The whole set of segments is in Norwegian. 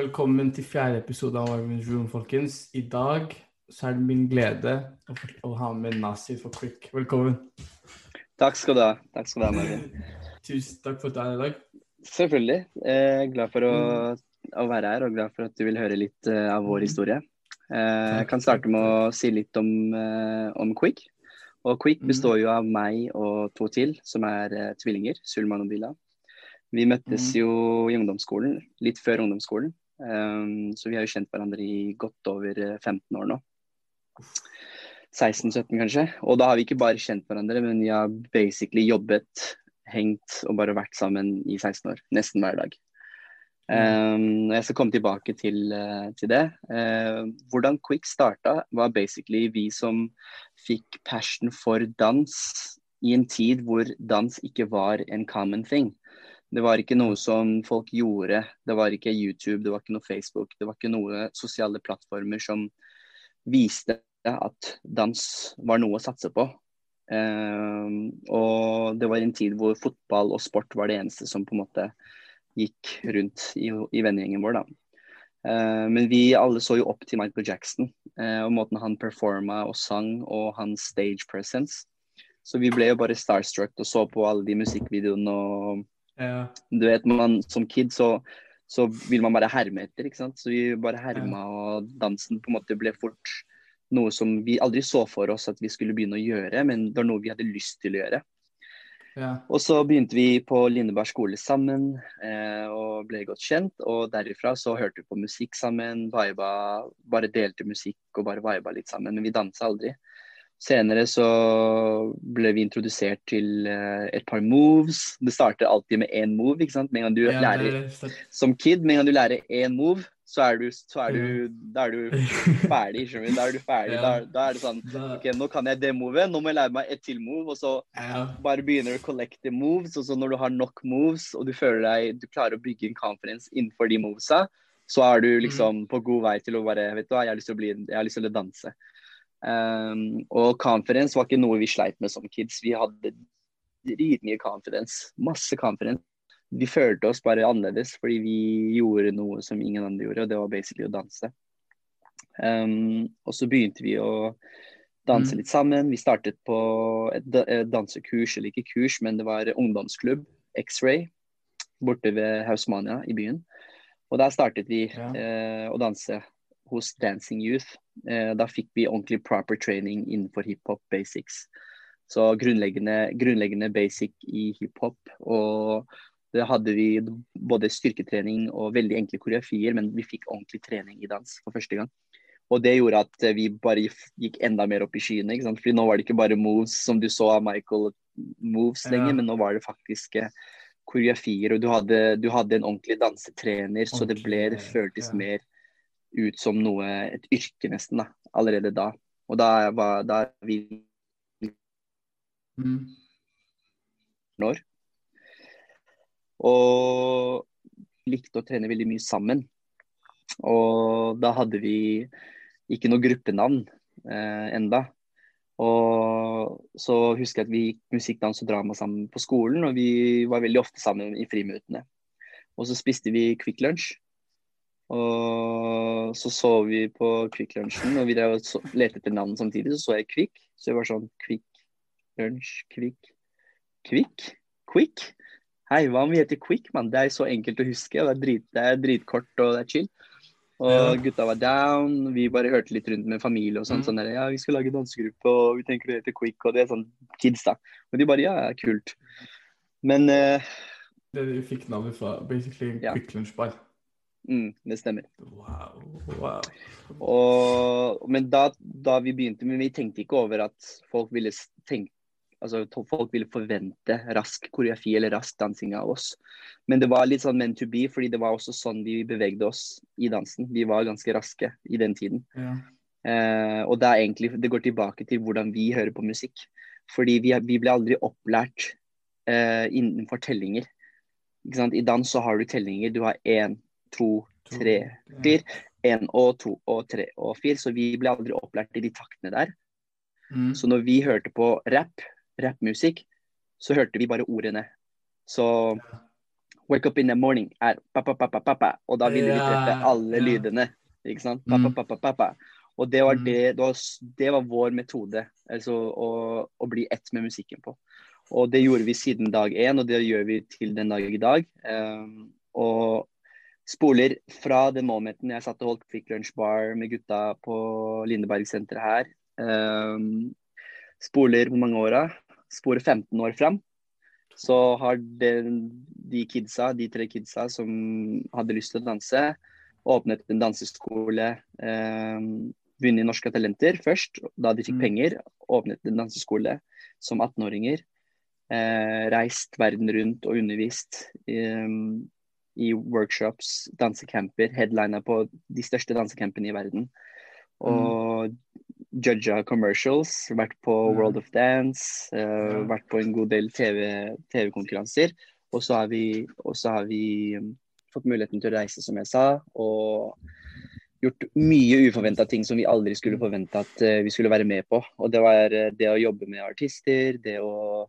Velkommen til fjerde episode av Marvin's Room, folkens. I dag så er det min glede å, å ha med Nasir for Quick. Velkommen. Takk skal du ha. Takk skal du ha, Marvin. Tusen takk for at du er her i dag. Selvfølgelig. Eh, glad for å, å, være her, og glad for at du vil høre litt uh, av vår historie. Eh, jeg kan starte med å si litt om, om Quick. Og Quick består jo av meg og to til, som er tvillinger, Sulman og Bila. Vi møttes jo i ungdomsskolen, litt før ungdomsskolen. Um, så vi har jo kjent hverandre i godt over 15 år nå. 16-17 kanskje. Og da har vi ikke bare kjent hverandre, men vi har basically jobbet, hengt og bare vært sammen i 16 år. Nesten hver dag. Um, jeg skal komme tilbake til, uh, til det. Uh, hvordan Quick starta, var basically vi som fikk passion for dans i en tid hvor dans ikke var en common thing. Det var ikke noe som folk gjorde. Det var ikke YouTube, det var ikke noe Facebook. Det var ikke noe sosiale plattformer som viste at dans var noe å satse på. Um, og det var en tid hvor fotball og sport var det eneste som på en måte gikk rundt i, i vennegjengen vår. da. Uh, men vi alle så jo opp til Michael Jackson uh, og måten han performa og sang og hans stage presence. Så vi ble jo bare starstruck og så på alle de musikkvideoene og Ja. du vet, man, Som kid så, så vil man bare herme etter. ikke sant? Så vi bare herma, og dansen på en måte ble fort noe som vi aldri så for oss at vi skulle begynne å gjøre, men det var noe vi hadde lyst til å gjøre. Ja. Og så begynte vi på Lindeberg skole sammen eh, og ble godt kjent. Og derifra så hørte vi på musikk sammen, viba, bare delte musikk og bare viba litt sammen. Men vi dansa aldri. Senere så ble vi introdusert til eh, et par moves. Det starter alltid med én move. ikke sant? Med en gang du Ja, lærer er som kid, med en gang du lærer én move, så er du, så er du, da er du ferdig. skjønner du? Da er du ferdig. Ja. Da, da er det sånn OK, nå kan jeg det movet, nå må jeg lære meg et til move. Og så Ja. bare begynner du å collecte moves. Og så når du har nok moves, og du føler deg Du klarer å bygge en confidence innenfor de movesa, så er du liksom på god vei til å bare Vet du hva, jeg har lyst til å, bli, jeg har lyst til å danse. Um, og confidence var ikke noe vi sleit med som kids. Vi hadde dritmye confidence. Masse confidence. Vi følte oss bare annerledes fordi vi gjorde noe som ingen andre gjorde, og det var basically å danse. Um, og så begynte vi å danse Mm. litt sammen. Vi startet på et, et dansekurs, eller ikke kurs, men det var ungdomsklubb, X-Ray, borte ved Hausmania i byen. Og der startet vi Ja. eh, å danse hos Dancing Youth. Eh, da fikk vi ordentlig proper training innenfor hiphop basics. Så grunnleggende, grunnleggende basic i hiphop. Og det hadde vi både styrketrening og veldig enkle koreografier, men vi fikk ordentlig trening i dans for første gang. Og det gjorde at eh, vi bare gikk enda mer opp i skyene. ikke sant? Fordi nå var det ikke bare moves som du så av Michael moves Ja. lenger, men nå var det faktisk eh, koreografier. Og du hadde, du hadde en ordentlig dansetrener, så det ble, det føltes ja. mer ut som noe, et yrke nesten, da. Allerede da. Og da var da vi Mm. år. Og likte å trene veldig mye sammen. Og da hadde vi ikke noe gruppenavn eh, enda. Og så husker jeg at vi gikk musikk, dans og drama sammen på skolen, og vi var veldig ofte sammen i friminuttene. Og så spiste vi Quick Lunch. Og så så vi på Quick Lunsjen, og vi lette etter navn samtidig. Så så jeg Quick, så jeg var sånn Quick Lunch, Quick Quick? Quick? Hei, hva om vi heter Quick, mann? Det er så enkelt å huske. Det er, drit, det er dritkort og det er chill. Og Ja. gutta var down. Vi bare hørte litt rundt med familie og sånn. Mm. sånn der, ja, vi skal lage dansegruppe, og vi tenker det heter Quick, og det er sånn kids, da. Og de bare ja, kult. Men uh, Det du fikk navnet fra basically Ja. Quick Lunch Bar. mm, det stemmer. Wow. wow. Og, men da, da vi begynte, men vi tenkte ikke over at folk ville tenke Altså folk ville forvente rask koreografi eller rask dansing av oss. Men det var litt sånn meant to be, fordi det var også sånn vi bevegde oss i dansen. Vi var ganske raske i den tiden. Ja. Eh, og det er egentlig, det går tilbake til hvordan vi hører på musikk. Fordi vi, vi ble aldri opplært eh, innenfor tellinger. Ikke sant? I dans så har du tellinger. Du har én, to, tre, fire. Én og to og tre og fire. Så vi ble aldri opplært i de taktene der. Mm. Så når vi hørte på rap, rappmusikk, så hørte vi bare ordene. Så Wake up in the morning er pappa, pappa, pappa. Og da ville vi treffe alle lydene. Ikke sant? Pappa, Mm. pappa, pappa. Og det var, Mm. det, det, var, det var vår metode. Altså å, å bli ett med musikken på. Og det gjorde vi siden dag én, og det gjør vi til den dag i dag. Um, og spoler fra den momenten jeg satt og holdt Quick Lunch Bar med gutta på Lindeberg-senteret her. Um, spoler hvor mange åra? Sporer 15 år fram. Så har den, de kidsa, de tre kidsa som hadde lyst til å danse, åpnet en danseskole. Um, Vunnet Norske Talenter først, da de fikk Mm. penger. Åpnet en danseskole som 18-åringer. Eh, reist verden rundt og undervist eh, i workshops, dansecamper. Headlina på de største dansecampene i verden. Og judga commercials. Vært på Ja. World of Dance. uh, Vært på en god del TV TV-konkurranser. og så har vi, har vi um, fått muligheten til å reise, som jeg sa. Og gjort mye uforventa ting som vi aldri skulle forvente at uh, vi skulle være med på. Og det var uh, det å jobbe med artister, det å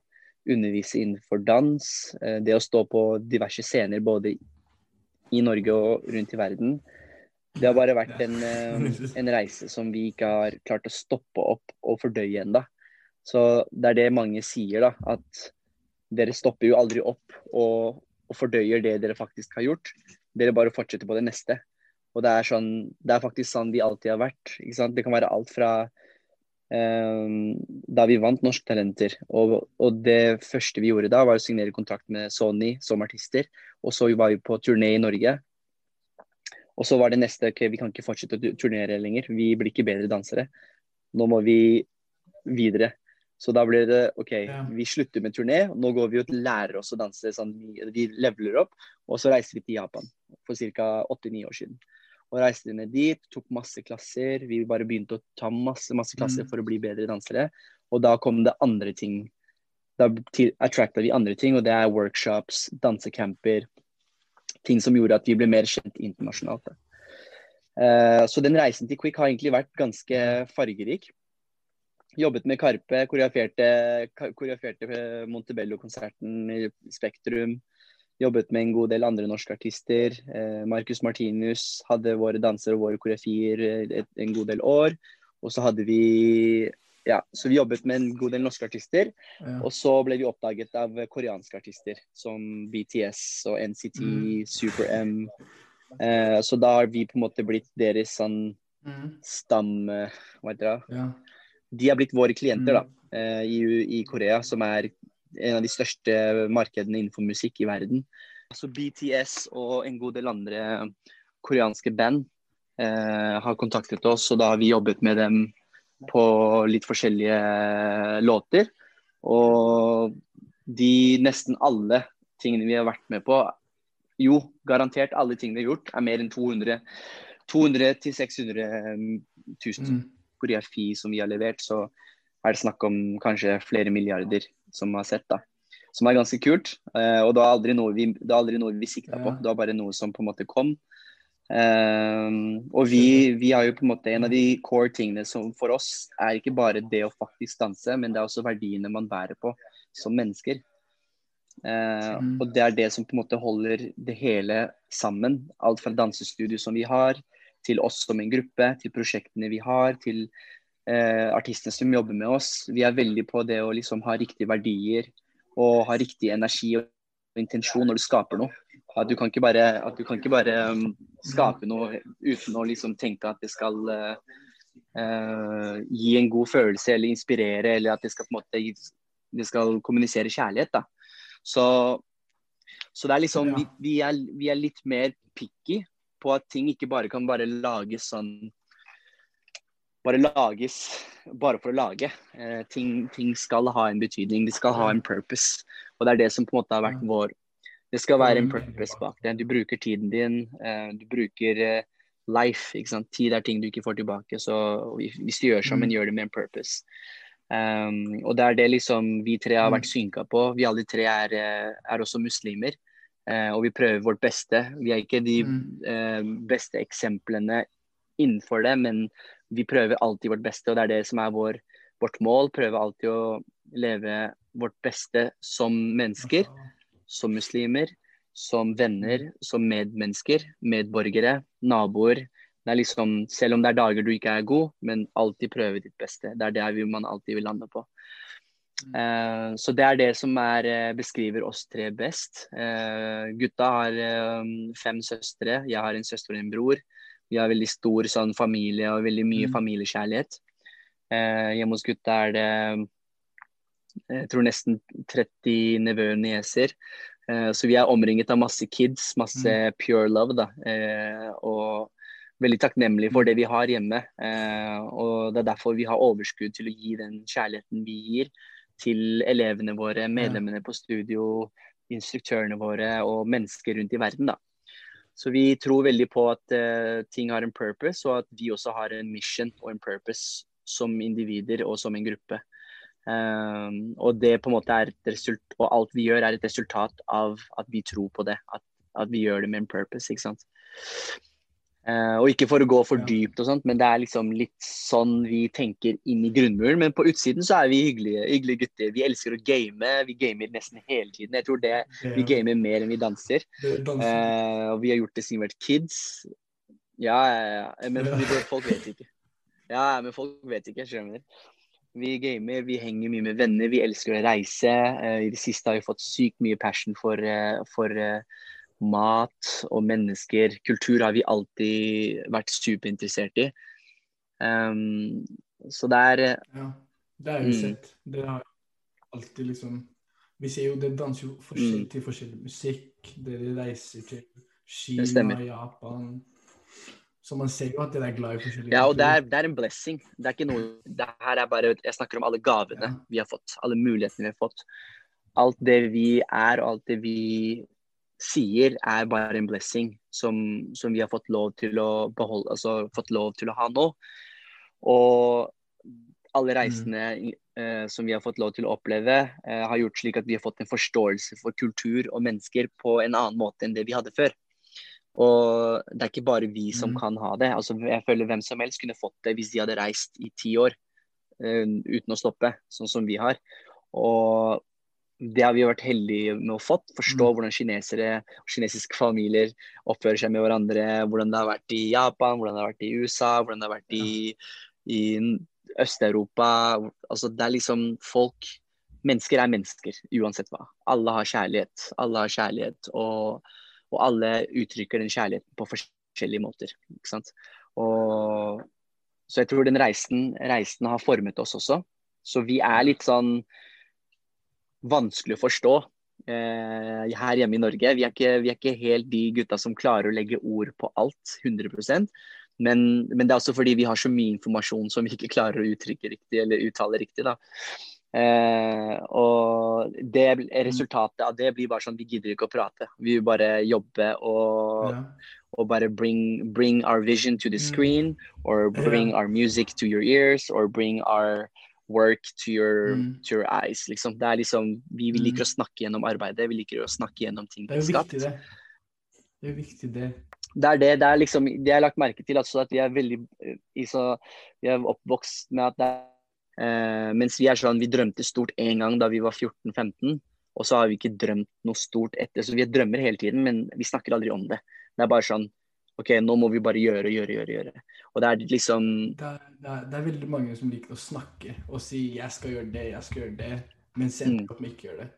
undervise innenfor dans, det å stå på diverse scener både i Norge og rundt i verden. Det har bare vært en, eh, en reise som vi ikke har klart å stoppe opp og fordøye enda. Så det er det mange sier, da. At dere stopper jo aldri opp og, og fordøyer det dere faktisk har gjort. Dere bare fortsetter på det neste. Og det er, sånn, det er faktisk sånn vi alltid har vært. Ikke sant? Det kan være alt fra um, da vi vant Norske Talenter. Og, og det første vi gjorde da, var å signere kontrakt med Sony som artister. Og så var vi på turné i Norge. Og så var det neste ok, vi kan ikke fortsette å turnere lenger. Vi blir ikke bedre dansere. Nå må vi videre. Så da ble det OK, vi slutter med turné. Nå går vi og lærer oss å danse. Sånn, vi, vi leveler opp. Og så reiser vi til Japan for ca. åtte-ni år siden. Og reiste ned dit, tok masse klasser. Vi bare begynte å ta masse masse klasser Mm. for å bli bedre dansere. Og da kom det andre ting. Da attracta vi andre ting, og det er workshops, dansecamper. Ting som gjorde at vi ble mer kjent internasjonalt. Eh, så den reisen til Quick har egentlig vært ganske fargerik. Jobbet med Karpe, koreograferte, koreograferte Montebello-konserten i Spektrum. Jobbet med en god del andre norske artister. Eh, Marcus Martinus hadde våre dansere og våre koreografier en god del år. Og så hadde vi Ja, så vi jobbet med en god del norske artister. Ja. Og så ble vi oppdaget av koreanske artister som BTS og NCT, Mm. Super M. Eh, så da har vi på en måte blitt deres sånn Mm. stam... eh, Hva heter det? Ja. De har blitt våre klienter da, Mm. eh, i, i Korea, som er en av de største markedene innenfor musikk i verden. Så BTS og en god del andre koreanske band eh, har kontaktet oss, og da har vi jobbet med dem på litt forskjellige låter. Og de nesten alle tingene vi har vært med på, jo, garantert alle tingene vi har gjort, er mer enn 200 200 til 600 000 Mm. koreografi som vi har levert, så er det snakk om kanskje flere milliarder som har sett. da. Som er ganske kult. eh, og det var aldri noe vi, det var aldri noe vi sikta på. Det var bare noe som på en måte kom. Eh, og vi, vi har jo på en måte en av de core tingene som for oss er ikke bare det å faktisk danse, men det er også verdiene man bærer på som mennesker. Uh, Mm. Og det er det som på en måte holder det hele sammen. Alt fra dansestudio som vi har, til oss som en gruppe, til prosjektene vi har, til uh, artistene som jobber med oss. Vi er veldig på det å liksom ha riktige verdier og ha riktig energi og intensjon når du skaper noe. At du kan ikke bare, at du kan ikke bare um, skape noe uten å liksom tenke at det skal uh, gi en god følelse eller inspirere, eller at det skal måte det skal kommunisere kjærlighet. da. Så, så det er liksom, vi, vi, er, vi er litt mer picky på at ting ikke bare kan bare lages sånn Bare lages bare for å lage. Eh, ting, ting skal ha en betydning, de skal ha en purpose. Og det er det som på en måte har vært vår Det skal være en purpose bak det. Du bruker tiden din, eh, du bruker eh, life. ikke sant? Tid er ting du ikke får tilbake. Så hvis du gjør sånn, men Mm. gjør det med en purpose. Um, og det er det liksom vi tre har Mm. vært synka på. Vi alle tre er, eh, er også muslimer. og vi prøver vårt beste. Vi er ikke de Mm. beste eksemplene innenfor det, men vi prøver alltid vårt beste. Og det er det som er vår, vårt mål. Prøve alltid å leve vårt beste som mennesker som muslimer, som venner, som medmennesker, medborgere, naboer. Det er liksom, selv om det er dager du ikke er god, men alltid prøve ditt beste. Det er det man alltid vil lande på. Mm. Eh, så det er det som er, eh, beskriver oss tre best. Uh, gutta har uh, fem søstre, jeg har en søster og en bror. Vi har veldig stor sånn, familie og veldig mye Mm. familiekjærlighet. Hjemme hos gutta er det jeg tror nesten 30 nevøer og nieser. Eh, så vi er omringet av masse kids, masse pure love. da. Eh, og veldig takknemlige for det vi har hjemme. Eh, og det er derfor vi har overskudd til å gi den kjærligheten vi gir til elevene våre, medlemmene på studio, instruktørene våre og mennesker rundt i verden. da. Så vi tror veldig på at ting har en purpose, og at vi også har en mission og en purpose som individer og som en gruppe. Um, og det på en måte er et result, og alt vi gjør er et resultat av at vi tror på det. At, at vi gjør det med en purpose, ikke sant. Uh, og ikke for å gå for dypt og sånt, men det er liksom litt sånn vi tenker inn i grunnmuren. Men på utsiden så er vi hyggelige, hyggelige gutter. Vi elsker å game. Vi gamer nesten hele tiden. Jeg tror det, vi gamer mer enn vi danser. Uh. Og vi har gjort det siden vi var kids. Ja, ja, ja. Men folk vet ikke. Ja, men folk vet ikke, skjønner. Vi gamer, vi henger mye med venner, vi elsker å reise. Eh, I det siste har vi fått sykt mye passion for, eh, for eh, mat og mennesker. Kultur har vi alltid vært superinteressert i. Um, så det er Ja, det har jo Mm. sett. Det har alltid liksom Vi ser jo det danser jo forskjell Mm. til forskjellig musikk. Dere reiser til. Kina, Japan Så man ser jo at dere er glad i forskjellige Ja, og det er, det er en blessing. Det er ikke noe Det her er bare Jeg snakker om alle gavene Ja. vi har fått. Alle mulighetene vi har fått. Alt det vi er, og alt det vi sier, er bare en blessing som, som vi har fått lov til å beholde Altså fått lov til å ha nå. Og alle reisene eh, som vi har fått lov til å oppleve, eh, har gjort slik at vi har fått en forståelse for kultur og mennesker på en annen måte enn det vi hadde før. Og det er ikke bare vi som mm. kan ha det. Altså, jeg føler hvem som helst kunne fått det hvis de hadde reist i ti år uh, uten å stoppe, sånn som vi har. Og det har vi vært heldige med å fått. Forstå Mm. hvordan kinesere og kinesiske familier oppfører seg med hverandre. Hvordan det har vært i Japan, hvordan det har vært i USA, hvordan det har vært i, i Øst-Europa. Altså, det er liksom folk Mennesker er mennesker, uansett hva. Alle har kjærlighet. Alle har kjærlighet, og, og alle uttrykker den kjærligheten på forskjellige måter. Ikke sant? Og, så jeg tror den reisen, reisen har formet oss også. Så vi er litt sånn vanskelig å forstå eh, her hjemme i Norge. Vi er, ikke, vi er ikke helt de gutta som klarer å legge ord på alt 100% men, men det er også fordi vi har så mye informasjon som vi ikke klarer å uttrykke riktig eller uttale riktig. da. Eh, og det, resultatet av det blir bare sånn vi gidder ikke å prate. Vi vil bare jobbe og, Ja. og bare bring, bring our vision to the Mm. screen, or bring Ja. our music to your ears, or bring our work to your, Mm. to your eyes. Liksom. Det er liksom, vi, vi Mm. liker å snakke gjennom arbeidet, vi liker å snakke gjennom ting Det er jo viktig, det. Det er viktig, det. Det er det, det er liksom, det jeg har lagt merke til altså at vi er veldig eh, i så, vi er oppvokst med at det er eh, Mens vi er sånn, vi drømte stort en gang da vi var 14-15, og så har vi ikke drømt noe stort etter. Så vi drømmer hele tiden, men vi snakker aldri om det. Det er bare sånn OK, nå må vi bare gjøre, gjøre, gjøre. gjøre. Og det er liksom Det er, det, er, det er veldig mange som liker å snakke og si 'jeg skal gjøre det, jeg skal gjøre det', men så Mm. ikke gjøre det.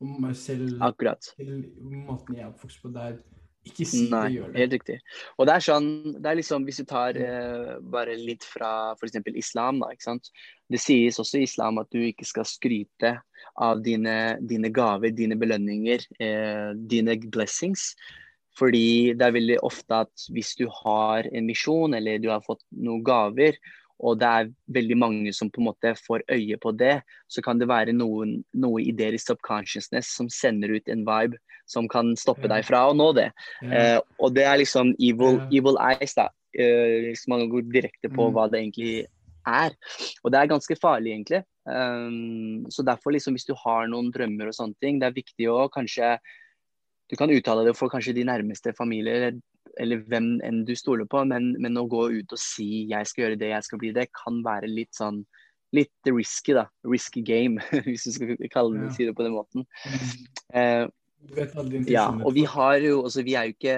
Og meg selv, Akkurat. selv måten jeg er oppvokst på, det er ikke si Nei, det, gjør det. helt riktig. Og det er sånn, det er liksom hvis du tar eh, bare litt fra f.eks. islam, da, ikke sant. Det sies også i islam at du ikke skal skryte av dine, dine gaver, dine belønninger, eh, dine blessings. Fordi det er veldig ofte at hvis du har en misjon eller du har fått noen gaver, og det er veldig mange som på en måte får øye på det, så kan det være noen, noe i deres subconsciousness som sender ut en vibe som kan stoppe deg fra å nå det. Ja. Eh, og det er liksom evil, Ja. evil eyes, da. Eh, hvis man går direkte på Mm. hva det egentlig er. Og det er ganske farlig, egentlig. Um, så derfor, liksom, hvis du har noen drømmer og sånne ting, det er viktig å kanskje Du kan uttale det for kanskje de nærmeste familier, eller, hvem enn du stoler på, men, men å gå ut og si 'jeg skal gjøre det, jeg skal bli det', kan være litt sånn Litt risky, da. Risky game, hvis du skal kalle det, Ja. si det på den måten. Dine ja, og vi har jo altså vi er jo ikke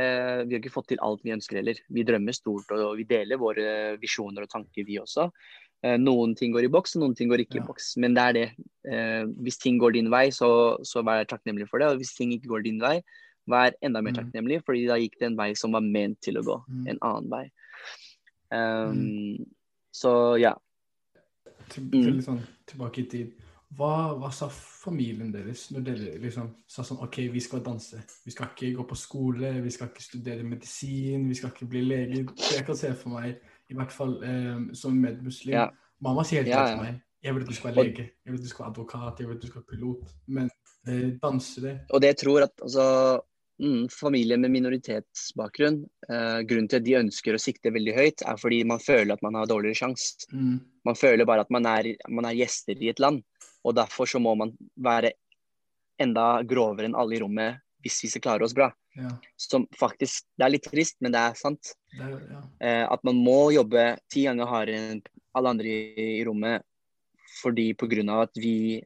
Vi har ikke fått til alt vi ønsker heller. Vi drømmer stort, og vi deler våre visjoner og tanker, vi også. Eh, Noen ting går i boks, og noen ting går ikke Ja. i boks. Men det er det. Eh, Hvis ting går din vei, så, så vær takknemlig for det. Og hvis ting ikke går din vei, vær enda mer Mm. takknemlig, fordi da gikk det en vei som var ment til å gå. Mm. En annen vei. Um, Så ja. til, Mm. til sånn tilbake i tid. Hva, hva sa familien deres når dere liksom sa sånn OK, vi skal danse. Vi skal ikke gå på skole, vi skal ikke studere medisin, vi skal ikke bli leger. Jeg kan se for meg, i hvert fall um, som medmuslim Ja. Mamma sier helt Ja, klart ja. til meg jeg vil at du skal være lege, jeg vil at du skal være advokat, jeg vil at du skal være pilot. Men eh, dansere Og det jeg tror at altså, mm, familier med minoritetsbakgrunn, eh, grunnen til at de ønsker å sikte veldig høyt, er fordi man føler at man har dårligere sjanse. mm, Man føler bare at man er, man er gjester i et land, og derfor så må man være enda grovere enn alle i rommet hvis vi skal klare oss bra. ja, Som faktisk, Det er litt trist, men det er sant. det er, ja. Eh, at man må jobbe ti ganger hardere enn alle andre i, i rommet fordi pga. at vi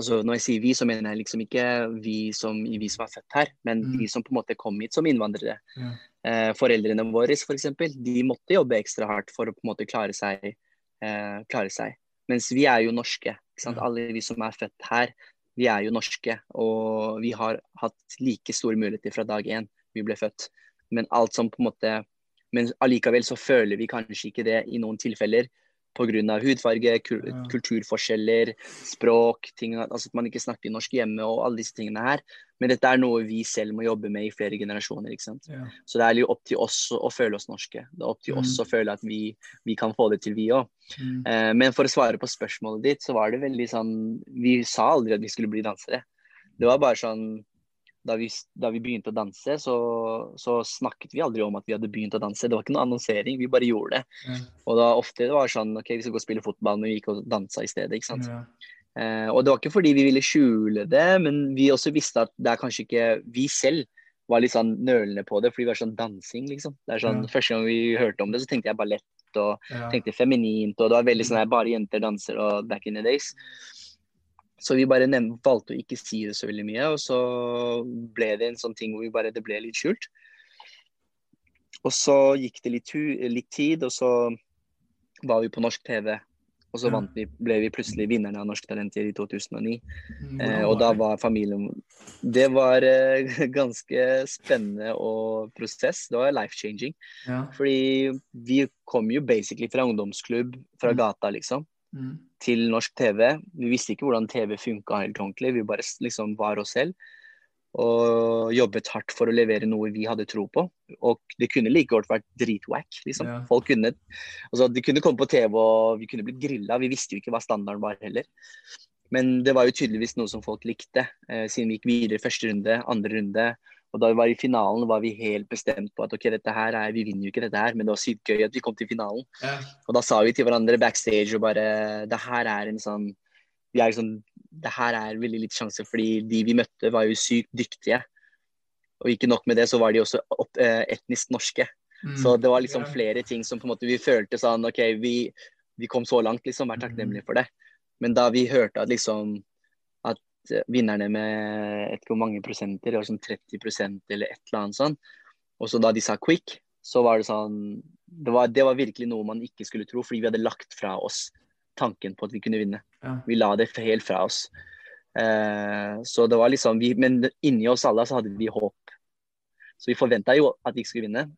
altså Når jeg sier vi, så mener jeg liksom ikke vi som, vi som er født her, men Mm. vi som på en måte kom hit som innvandrere. ja. Eh, foreldrene våre f.eks. De måtte jobbe ekstra hardt for å på en måte klare seg. Eh, klare seg. Mens vi er jo norske. Ja. Alle vi som er født her, vi er jo norske. Og vi har hatt like store muligheter fra dag én vi ble født. Men alt som på en måte Men allikevel så føler vi kanskje ikke det i noen tilfeller. Pga. hudfarge, kul kulturforskjeller, språk, ting, altså at man ikke snakker norsk hjemme og alle disse tingene her. Men dette er noe vi selv må jobbe med i flere generasjoner. ikke sant? ja. Så det er jo opp til oss å føle oss norske. Det er opp til oss Mm. å føle at vi, vi kan få det til, vi òg. Mm, Eh, men for å svare på spørsmålet ditt, så var det veldig sånn Vi sa aldri at vi skulle bli dansere. Det var bare sånn Da vi, da vi begynte å danse, så, så snakket vi aldri om at vi hadde begynt å danse. Det var ikke noen annonsering, vi bare gjorde det. Mm. Og da ofte det var sånn OK, vi skal gå og spille fotball, men vi gikk og dansa i stedet. ikke sant? ja. Eh, og det var ikke fordi vi ville skjule det, men vi også visste at det er kanskje ikke Vi selv var litt sånn nølende på det, fordi vi var sånn dansing, liksom. Det er sånn, Ja. Første gang vi hørte om det, så tenkte jeg ballett og ja. tenkte feminint, og det var veldig sånn her bare jenter danser og back in the days. Så vi bare valgte å ikke si det så veldig mye, og så ble det en sånn ting hvor vi bare, det ble litt skjult. Og så gikk det litt, litt tid, og så var vi på norsk TV. Og så Ja. vant vi, ble vi plutselig vinnerne av Norske Talenter i 2009. Mm, Eh, og da var familien Det var eh, ganske spennende og prosess. Det var life changing. ja. Fordi vi kom jo basically fra ungdomsklubb fra Mm. gata, liksom, Mm, til norsk TV. Vi visste ikke hvordan TV funka helt ordentlig. Vi bare liksom var oss selv. Og jobbet hardt for å levere noe vi hadde tro på. Og det kunne like godt vært dritwack. Liksom. Ja. Folk kunne altså, De kunne komme på TV og vi kunne blitt grilla. Vi visste jo ikke hva standarden var heller. Men det var jo tydeligvis noe som folk likte, eh, siden vi gikk videre i første runde, andre runde. Og da vi var i finalen, var vi helt bestemt på at ok, dette her er, vi vinner jo ikke dette her, men det var sykt gøy at vi kom til finalen. ja. Og da sa vi til hverandre backstage og bare Det her er en sånn Vi er liksom, Det her er veldig litt sjanse, fordi de vi møtte, var jo sykt dyktige. Og ikke nok med det, så var de også opp, eh, etnisk norske. Mm, Så det var liksom flere ting som på en måte vi følte sånn OK, vi, vi kom så langt, liksom. Vær takknemlige for det. Men da vi hørte at liksom vinnerne med et hvor mange prosenter, det var sånn 30 prosent eller et eller annet sånn, og så da de sa quick, så var det sånn det var, det var virkelig noe man ikke skulle tro, fordi vi hadde lagt fra oss tanken på at vi kunne vinne. Ja. Vi la det helt fra oss. Eh, så det var liksom vi, Men inni oss alle så hadde vi håp. Så vi forventa jo at vi ikke skulle vinne,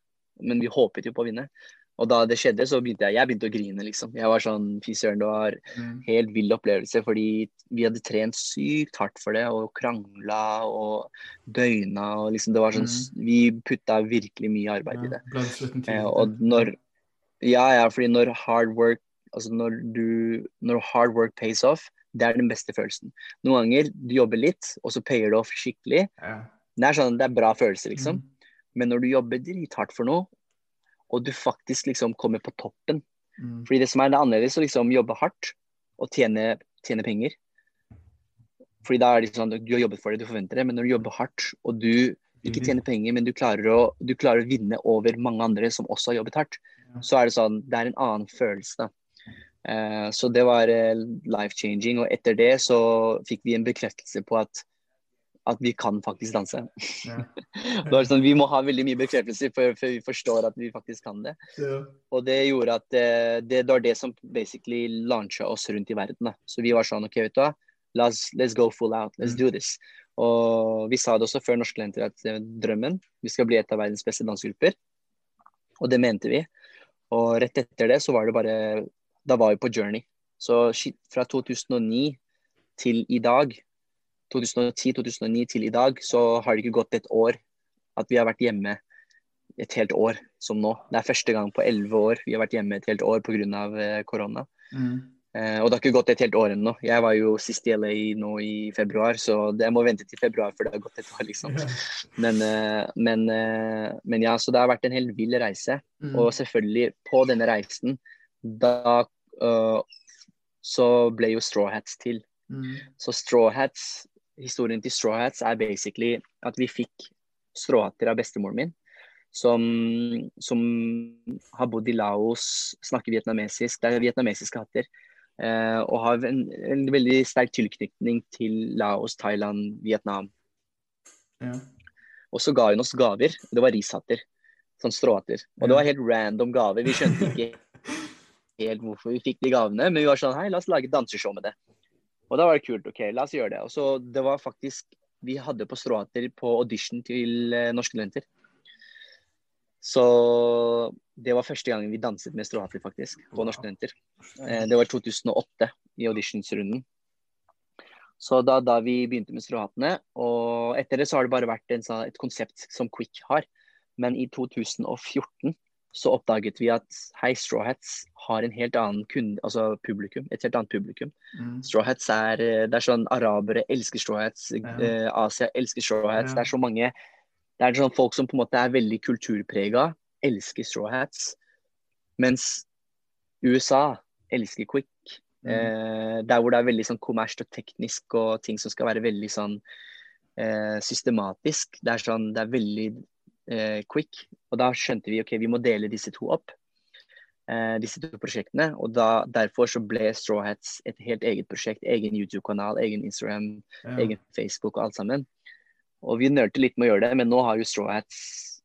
men vi håpet jo på å vinne. Og da det skjedde, så begynte jeg, jeg begynte å grine, liksom. Jeg var sånn Fy søren, det var Mm, helt vill opplevelse, fordi vi hadde trent sykt hardt for det, og krangla og døgna og liksom Det var sånn Vi putta virkelig mye arbeid i det. ja. Blood, sweat and Eh, og når Ja, ja, fordi når hard work Altså når du Når hard work pays off, det er den beste følelsen. Noen ganger du jobber litt, og så payer det off skikkelig. Ja. Det er sånn, det er bra følelse, liksom. Mm. Men når du jobber drithardt for noe, og du faktisk liksom kommer på toppen Mm. Fordi det som er det annerledes å liksom jobbe hardt og tjene, tjene penger. Fordi da er det sånn du har jobbet for det, du forventer det. Men når du jobber hardt, og du ikke tjener penger, men du klarer å, du klarer å vinne over mange andre som også har jobbet hardt, så er det sånn Det er en annen følelse, da. Uh, så det var uh, life changing. Og etter det så fikk vi en bekreftelse på at at vi kan faktisk danse. Ja. Det sånn, Vi må ha veldig mye bekreftelser før, før vi forstår at vi faktisk kan det. Ja. Og det gjorde at eh, det, det var det som basically launcha oss rundt i verden. Da. Så vi var sånn OK, vet du hva. Let's, let's go full out. Let's Mm. do this. Og vi sa det også før Norske Talenter at eh, drømmen Vi skal bli et av verdens beste dansegrupper. Og det mente vi. Og rett etter det så var det bare Da var vi på journey. Så fra 2009 til i dag 2010-2009 til i dag, så har det ikke gått et år at vi har vært hjemme et helt år som nå. Det er første gang på elleve år vi har vært hjemme et helt år pga. Eh, korona. Mm. Eh, og det har ikke gått et helt år ennå. Jeg var jo sist i LA nå i februar, så det, jeg må vente til februar før det har gått et år, liksom. Ja. Men, eh, men, eh, men ja, så det har vært en helt vill reise. Mm. Og selvfølgelig, på denne reisen, da uh, så ble jo Straw Hats til. Mm. Så Straw Hats, historien til Straw Hats er basically at vi fikk stråhatter av bestemoren min, som, som har bodd i Laos, snakker vietnamesisk, det er vietnamesiske hatter, eh, og har en, en veldig sterk tilknytning til Laos, Thailand, Vietnam. Ja. Og så ga hun oss gaver, det var rishatter. Sånn stråhatter. Og det var helt random gaver. Vi skjønte ikke helt hvorfor vi fikk de gavene, men vi var sånn hei, la oss lage et danseshow med det. Og da var det kult. OK, la oss gjøre det. Og så det var faktisk Vi hadde på stråhatter på audition til eh, Norske Talenter. Så det var første gangen vi danset med stråhatter, faktisk, på Norske Talenter. Eh, det var 2008 i auditionsrunden. Så da, da vi begynte med stråhattene, og etter det så har det bare vært en, sånn- et konsept som Quick har. Men i 2014 så oppdaget vi at hei, Straw Hats har en helt annen kunde, altså publikum, et helt annet publikum. Mm. Straw Hats er, eh, det er sånn arabere elsker Straw Hats, Ja. eh, Asia elsker Straw Hats. Ja. Det er så mange, det er sånn folk som på en måte er veldig kulturprega, elsker Straw Hats. Mens USA elsker Quick. Mm. Eh, der hvor det er veldig sånn kommersielt og teknisk og ting som skal være veldig sånn eh, systematisk. Det er sånn, det er veldig quick. Og da skjønte vi ok, vi må dele disse to opp. Eh, disse to prosjektene. Og da, derfor så ble Straw Hats et helt eget prosjekt. Egen YouTube-kanal, egen Instagram, Ja. egen Facebook og alt sammen. Og vi nølte litt med å gjøre det, men nå har jo Straw Hats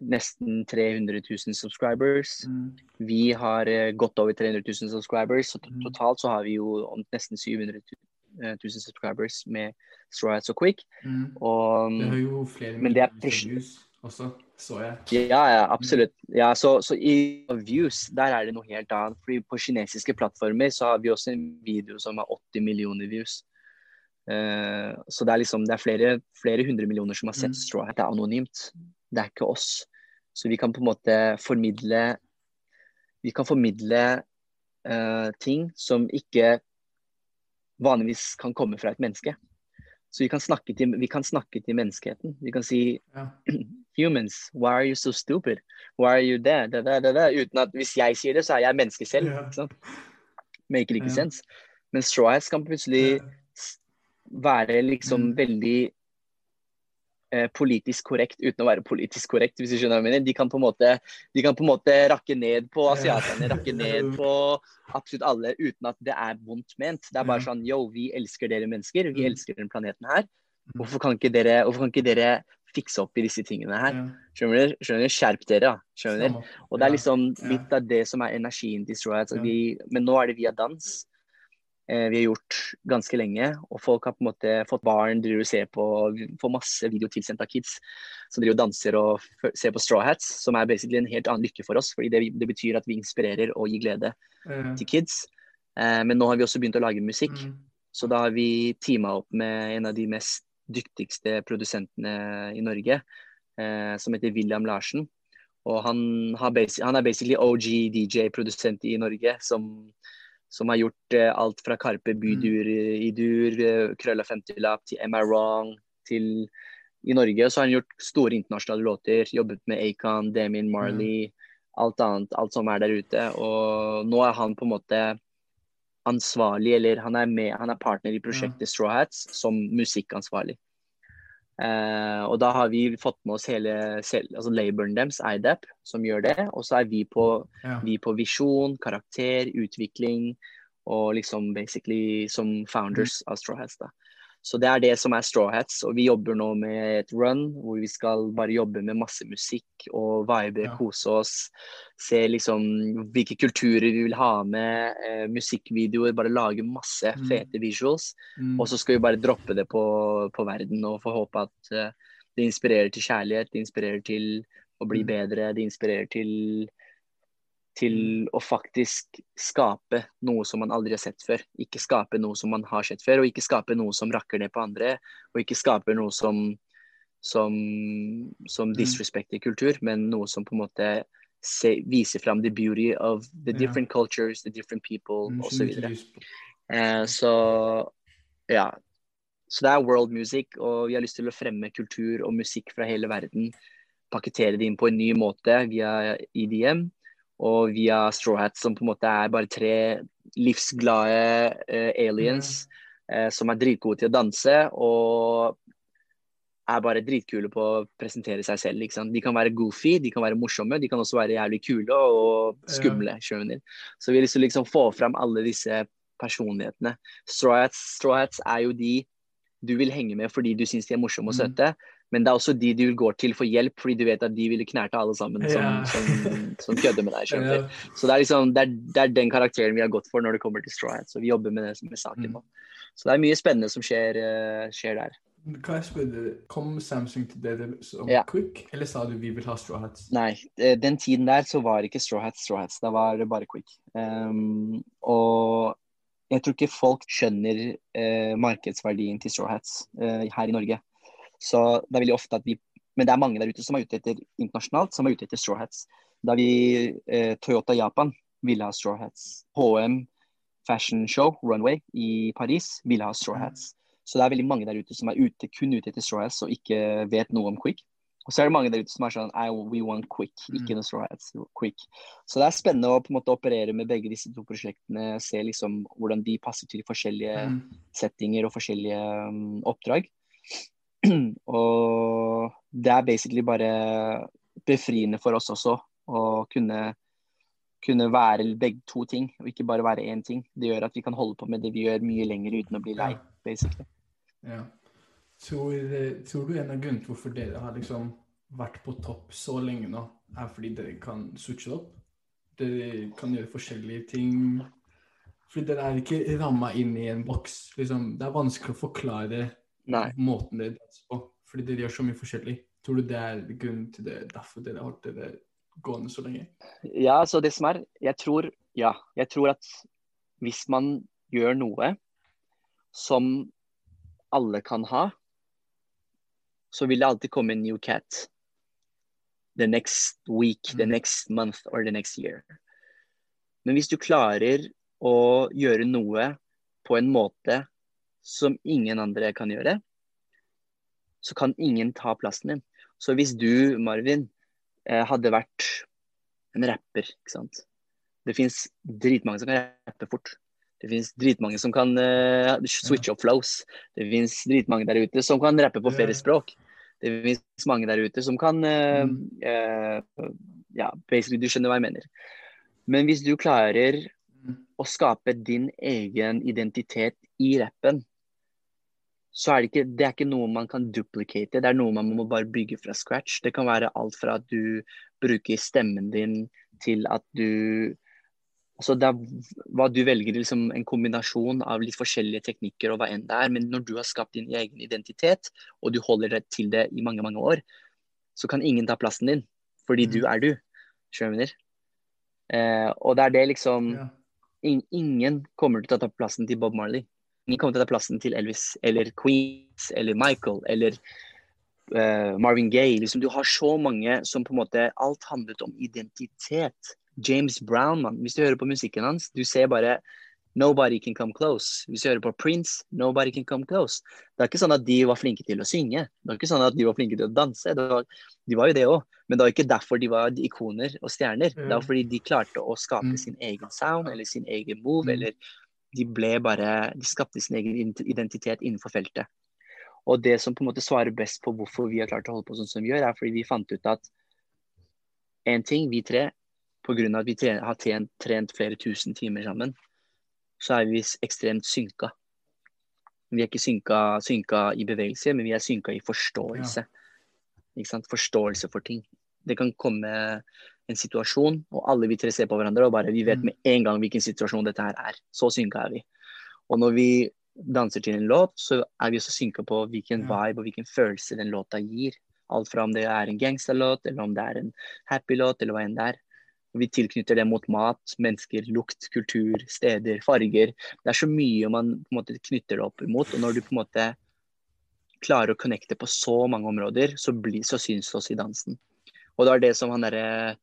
nesten 300 000 subscribers. Mm. Vi har eh, godt over 300 000 subscribers, så Mm. totalt så har vi jo nesten 700 000 subscribers med Straw Hats og Quick. Mm. Og Det har jo flere Men det er views også, så jeg. ja, ja, absolutt. Ja, så, så i views, der er det noe helt annet. Fordi på kinesiske plattformer så har vi også en video som har 80 millioner views. Uh, så det er liksom, det er flere, flere hundre millioner som har sett Mm. Straw Hat. Det er anonymt. Det er ikke oss. Så vi kan på en måte formidle Vi kan formidle uh, ting som ikke vanligvis kan komme fra et menneske. Så vi kan snakke til, vi kan snakke til menneskeheten. Vi kan si Ja. humans, why are you so stupid? Why are you there? Da, da, da. Uten at hvis jeg sier det, så er jeg menneske selv. Yeah. Ikke sant? Make ikke yeah. sense. Men Straw Hats kan plutselig være liksom Mm. veldig eh, politisk korrekt uten å være politisk korrekt, hvis du skjønner hva jeg mener. De kan på en måte, de kan på en måte rakke ned på asiatene, yeah. rakke ned på absolutt alle, uten at det er vondt ment. Det er bare Ja. sånn yo, vi elsker dere mennesker, vi Mm. elsker den planeten her. Mm. Hvorfor kan ikke dere, hvorfor kan ikke dere fikse opp i disse tingene her? Skjønner? Skjønner? Skjerp dere, da. Skjønner du? Og det er liksom litt av det som er energien til Straw Hats. Men nå er det via dans. Eh, vi har gjort ganske lenge, og folk har på en måte fått barn, driver og ser på, får masse video tilsendt av kids som driver og danser og ser på Straw Hats, som er basically en helt annen lykke for oss, fordi det, det betyr at vi inspirerer og gir glede mm. til kids. Eh, men nå har vi også begynt å lage musikk, Mm. så da har vi teama opp med en av de mest dyktigste produsentene i Norge, eh, som heter William Larsen. Og han, har basi- han er basically OG DJ-produsent i Norge, som, som har gjort eh, alt fra Karpe Bydur i dur, eh, Krølla 50-lapp til Am I Wrong, til i Norge. Så har han gjort store internasjonale låter, jobbet med Acon, Damien Marley, alt annet, alt som er der ute. Og nå er han på en måte ansvarlig, eller han er, med, han er partner i prosjektet Straw Hats som musikkansvarlig. Uh, og da har vi fått med oss hele altså laboren deres, IDAP, som gjør det. Og så er vi på, Ja. vi på visjon, karakter, utvikling og liksom basically som founders av Straw Hats. da. Så det er det som er Straw Hats, og vi jobber nå med et run hvor vi skal bare jobbe med masse musikk og vibe, Ja. kose oss. Se liksom hvilke kulturer vi vil ha med, eh, musikkvideoer, bare lage masse Mm. fete visuals. Mm. Og så skal vi bare droppe det på, på verden og få håpe at eh, det inspirerer til kjærlighet, det inspirerer til å bli Mm. bedre, det inspirerer til til å faktisk skape noe som man aldri har sett før. Ikke skape noe som man har sett før, og ikke skape noe som rakker ned på andre. Og ikke skape noe som, som, som Mm. disrespekter kultur, men noe som på en måte se, viser fram the beauty of the Ja. different cultures, the different people, Mm, osv. Så, Eh, så ja. Så det er world music, og vi har lyst til å fremme kultur og musikk fra hele verden. Pakkettere det inn på en ny måte via EDM og via Straw Hats, som på en måte er bare tre livsglade uh, aliens eh, som er dritgode til å danse. og er bare dritkule på å presentere seg selv. De kan være goofy, de kan være morsomme, de kan også være jævlig kule og skumle. Ja. Så vi har lyst til å liksom få fram alle disse personlighetene. Straw Hats, Straw Hats er jo de du vil henge med fordi du syns de er morsomme og Mm. Men det er også de du går til for hjelp fordi du vet at de ville knerte alle sammen som, yeah. som, som kødder med deg. Yeah. Så det er liksom, det er, det er den karakteren vi har gått for når det kommer til Straw Hats. Så vi jobber med, det, med saken Mm. Så det er mye spennende som skjer, uh, skjer der. Kan jeg spørre kom Samsung til dere som Ja. quick, eller sa du vi vil ha straw hats? Nei, eh, den tiden der så var ikke Straw Hats Straw Hats. Da var det bare Quick. Um, og jeg tror ikke folk skjønner uh, markedsverdien til Straw Hats uh, her i Norge. Så det er veldig ofte at vi Men det er mange der ute som er ute etter internasjonalt, som er ute etter Straw Hats. Da vi eh, Toyota Japan ville ha Straw Hats. HM Fashion Show, Runway, i Paris ville ha Straw Hats. Så det er veldig mange der ute som er ute, kun ute etter Straw Hats og ikke vet noe om Quick. Og så er det mange der ute som er sånn I, We want quick, ikke Mm. noe straw hats, quick. Så det er spennende å på en måte operere med begge disse to prosjektene. Se liksom hvordan de passer til forskjellige Mm. settinger og forskjellige um, oppdrag. og det er basically bare befriende for oss også å kunne, kunne være begge to ting, og ikke bare være én ting. Det gjør at vi kan holde på med det vi gjør mye lenger uten å bli lei, Ja. basically. Ja. Tror, tror du en av grunnene til hvorfor dere har liksom vært på topp så lenge nå, er fordi dere kan switche det opp? Dere kan gjøre forskjellige ting. Fordi dere er ikke ramma inn i en boks. Liksom, det er vanskelig å forklare Nei. måten det danser på, fordi dere gjør så mye forskjellig. Tror du det er grunnen til det, derfor dere har holdt dere gående så lenge? Ja, så det som er Jeg tror Ja. Jeg tror at hvis man gjør noe som alle kan ha, så vil det alltid komme en new cat. The next week, the Mm. next month or the next year. Men hvis du klarer å gjøre noe på en måte som ingen andre kan gjøre, så kan ingen ta plassen din. Så hvis du, Marvin, eh, hadde vært en rapper, ikke sant. Det fins dritmange som kan rappe fort. Det fins dritmange som kan uh, switche opp flows. Det fins dritmange der ute som kan rappe på flere språk. Det fins mange der ute som kan uh, eh, Ja, basically, du skjønner hva jeg mener. Men hvis du klarer Mm. å skape din egen identitet i rappen, så er det ikke Det er ikke noe man kan duplicate. Det er noe man må bare bygge fra scratch. Det kan være alt fra at du bruker stemmen din til at du Altså det er hva du velger, liksom en kombinasjon av litt forskjellige teknikker og hva enn det er. Men når du har skapt din egen identitet, og du holder deg til det i mange, mange år, så kan ingen ta plassen din. Fordi Mm. du er du. Skjønner? Eh, og det er det liksom in, Ingen kommer til å ta plassen til Bob Marley. Ingen kommer til å ta plassen til Elvis eller Queens eller Michael eller uh, Marvin Gaye. Liksom, du har så mange som på en måte Alt handlet om identitet. James Brown, man. Hvis du hører på musikken hans, du ser bare Nobody can come close. Hvis du hører på Prince, nobody can come close. Det er ikke sånn at de var flinke til å synge. Det er ikke sånn at de var flinke til å danse. Var, de var jo det òg, men det var ikke derfor de var ikoner og stjerner. Det var fordi de klarte å skape mm. sin egen sound eller sin egen move, mm. eller de ble bare De skapte sin egen identitet innenfor feltet. Og det som på en måte svarer best på hvorfor vi har klart å holde på sånn som vi gjør, er fordi vi fant ut at én ting, vi tre, pga. at vi tre, har trent, trent flere tusen timer sammen, så er vi ekstremt synka. Vi er ikke synka, synka i bevegelse, men vi er synka i forståelse. Ja. Forståelse for ting. Det kan komme en situasjon, og alle vi tre ser på hverandre og bare vi vet mm. med en gang hvilken situasjon dette her er. Så synka er vi. Og når vi danser til en låt, så er vi også synka på hvilken vibe og hvilken følelse den låta gir. Alt fra om det er en gangsterlåt, eller om det er en happy låt, eller hva enn det er. Vi tilknytter det mot mat, mennesker, lukt, kultur, steder, farger. Det er så mye man på en måte knytter det opp imot. Og når du på en måte klarer å connecte på så mange områder, så, blir, så syns det også i dansen. Og det var det som han derre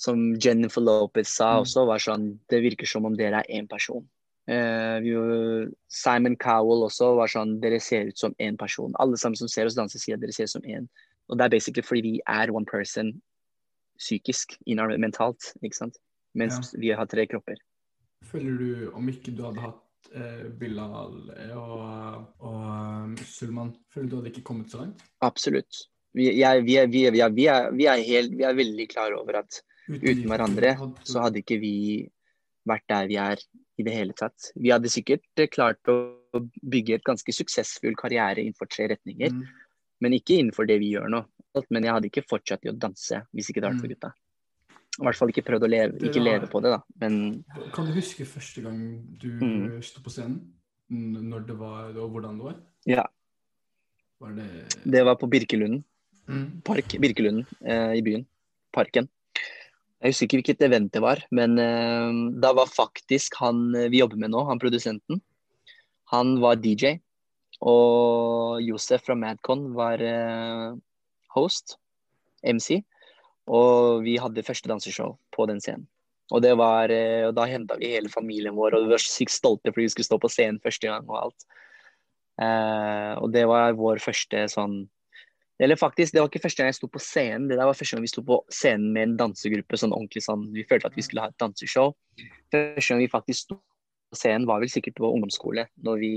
Som Jennifer Lopez sa mm. også, var sånn Det virker som om dere er én person. Uh, Simon Cowell også var sånn Dere ser ut som én person. Alle sammen som ser oss danse, sier at dere ser ut som én. Og det er basically fordi vi er one person psykisk, mentalt, ikke sant. Mens ja. vi har tre kropper. Føler du, om ikke du hadde hatt eh, Bilal og, og um, Sulman, føler du hadde ikke kommet så langt? Absolutt. Vi, jeg, vi, er, vi, er, vi, er, vi, er, helt, vi er veldig klar over at uten, hverandre så hadde ikke vi vært der vi er i det hele tatt. Vi hadde sikkert klart å bygge et ganske suksessfull karriere innenfor tre retninger, mm. men ikke innenfor det vi gjør nå men jeg hadde ikke fortsatt i å danse hvis ikke det hadde vært for mm. gutta. I hvert fall ikke prøvd å leve, ikke leve på det, da. Men Kan du huske første gang du mm. sto på scenen? Når det var, og hvordan det var? Ja. Var det... det var på Birkelunden. Mm. Park Birkelunden eh, i byen. Parken. Jeg husker ikke hvilket event det var, men eh, da var faktisk han eh, vi jobber med nå, han produsenten, han var DJ. Og Josef fra Madcon var eh, host, MC. Og vi hadde første danseshow på den scenen. Og, var, og da henta vi hele familien vår, og vi var sykt stolte fordi vi skulle stå på scenen første gang. Og alt. Og det var vår første sånn Eller faktisk, det var ikke første gang jeg sto på scenen, det der var første gang vi sto på scenen med en dansegruppe. sånn ordentlig sånn, Vi følte at vi skulle ha et danseshow. Første gang vi faktisk sto på scenen, var vel sikkert på ungdomsskole. Når vi,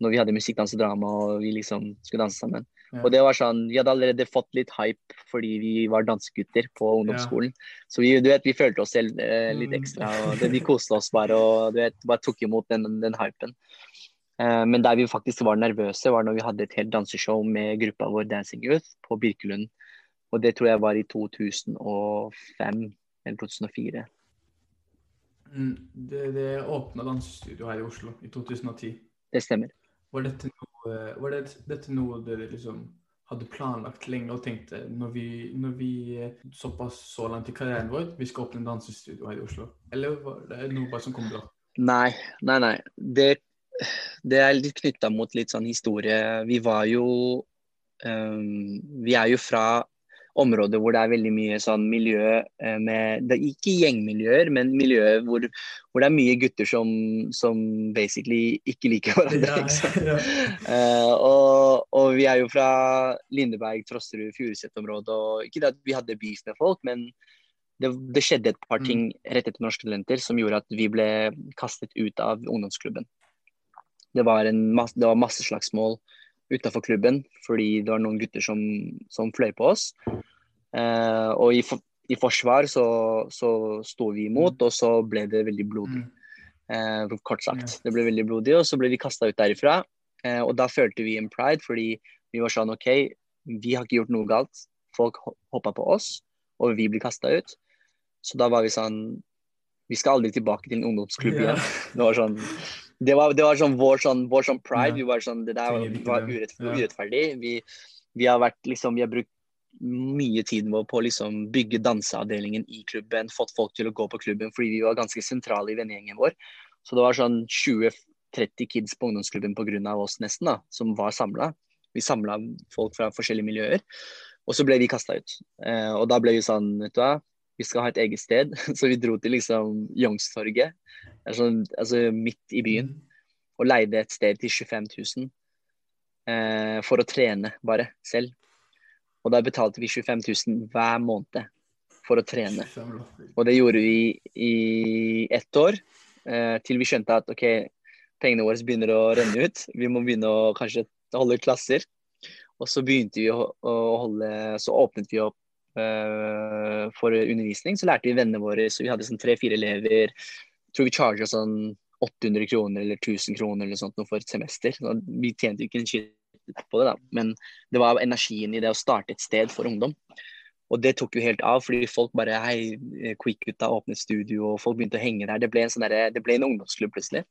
når vi hadde musikk, dans og drama og vi liksom skulle danse sammen. Og det var sånn, Vi hadde allerede fått litt hype fordi vi var dansegutter på ungdomsskolen. Ja. Så vi, du vet, vi følte oss selv eh, litt mm. ekstra. og det, Vi koste oss bare og du vet, bare tok imot den, den hypen. Eh, men der vi faktisk var nervøse, var når vi hadde et helt danseshow med gruppa vår Dancing Youth på Birkelund. Og det tror jeg var i 2005 eller 2004. Mm, det, det åpna dansestudio her i Oslo i 2010. Det stemmer. Var dette noe, var det, dette noe dere liksom hadde planlagt lenge og tenkte når vi, når vi såpass så langt i karrieren vår, vi skal åpne en dansestudio her i Oslo? Eller var det noe bare som kom bra? Nei, nei, nei. Det, det er litt knytta mot litt sånn historie. Vi var jo um, Vi er jo fra områder hvor det er veldig mye sånn miljø eh, med det er Ikke gjengmiljøer, men miljøer hvor, hvor, det er mye gutter som, som basically ikke liker hverandre. Ja, ja. uh, og, og, vi er jo fra Lindeberg, Trosterud, Furuset-området. og Ikke at vi hadde beef med folk, men det, det skjedde et par mm. ting rett etter Norske Talenter som gjorde at vi ble kastet ut av ungdomsklubben. Det var, en, det var masse slagsmål utafor klubben fordi det var noen gutter som, som fløy på oss. Eh, og i, i, forsvar så, så sto vi imot, mm. og så ble det veldig blodig. Mm. Eh, kort sagt. Det ble veldig blodig, og så ble vi kasta ut derifra. Eh, og da følte vi en pride, fordi vi var sånn OK, vi har ikke gjort noe galt. Folk hoppa på oss, og vi blir kasta ut. Så da var vi sånn Vi skal aldri tilbake til en ungdomsklubb igjen. Det var sånn det var, det var sånn vår, sånn vår sånn pride. Vi var sånn, Det der var, var urettferdig. Vi, vi, har vært liksom, vi har brukt mye tid på å liksom bygge danseavdelingen i klubben, fått folk til å gå på klubben fordi vi var ganske sentrale i vennegjengen vår. Så det var sånn 20-30 kids på ungdomsklubben pga. oss nesten, da, som var samla. Vi samla folk fra forskjellige miljøer. Og så ble vi kasta ut. Eh, og da ble vi sånn, vet du hva, vi skal ha et eget sted. Så vi dro til liksom Youngstorget, altså, altså midt i byen, og leide et sted til 25 000 eh, for å trene bare selv. Og da betalte vi 25 000 hver måned for å trene. Og det gjorde vi i ett år, eh, til vi skjønte at OK, pengene våre begynner å renne ut. Vi må begynne å kanskje holde klasser. Og så begynte vi å, å holde Så åpnet vi opp for undervisning. Så lærte vi vennene våre, så vi hadde sånn tre-fire elever. Jeg tror vi charga sånn 800 kroner eller 1000 kroner eller sånt for et semester. Så vi tjente ikke en skitt på det, da. Men det var energien i det å starte et sted for ungdom. Og det tok jo helt av, fordi folk bare Hei, Quick-gutta åpnet studio, og folk begynte å henge der. Det ble en, sånn det ble en ungdomsklubb plutselig.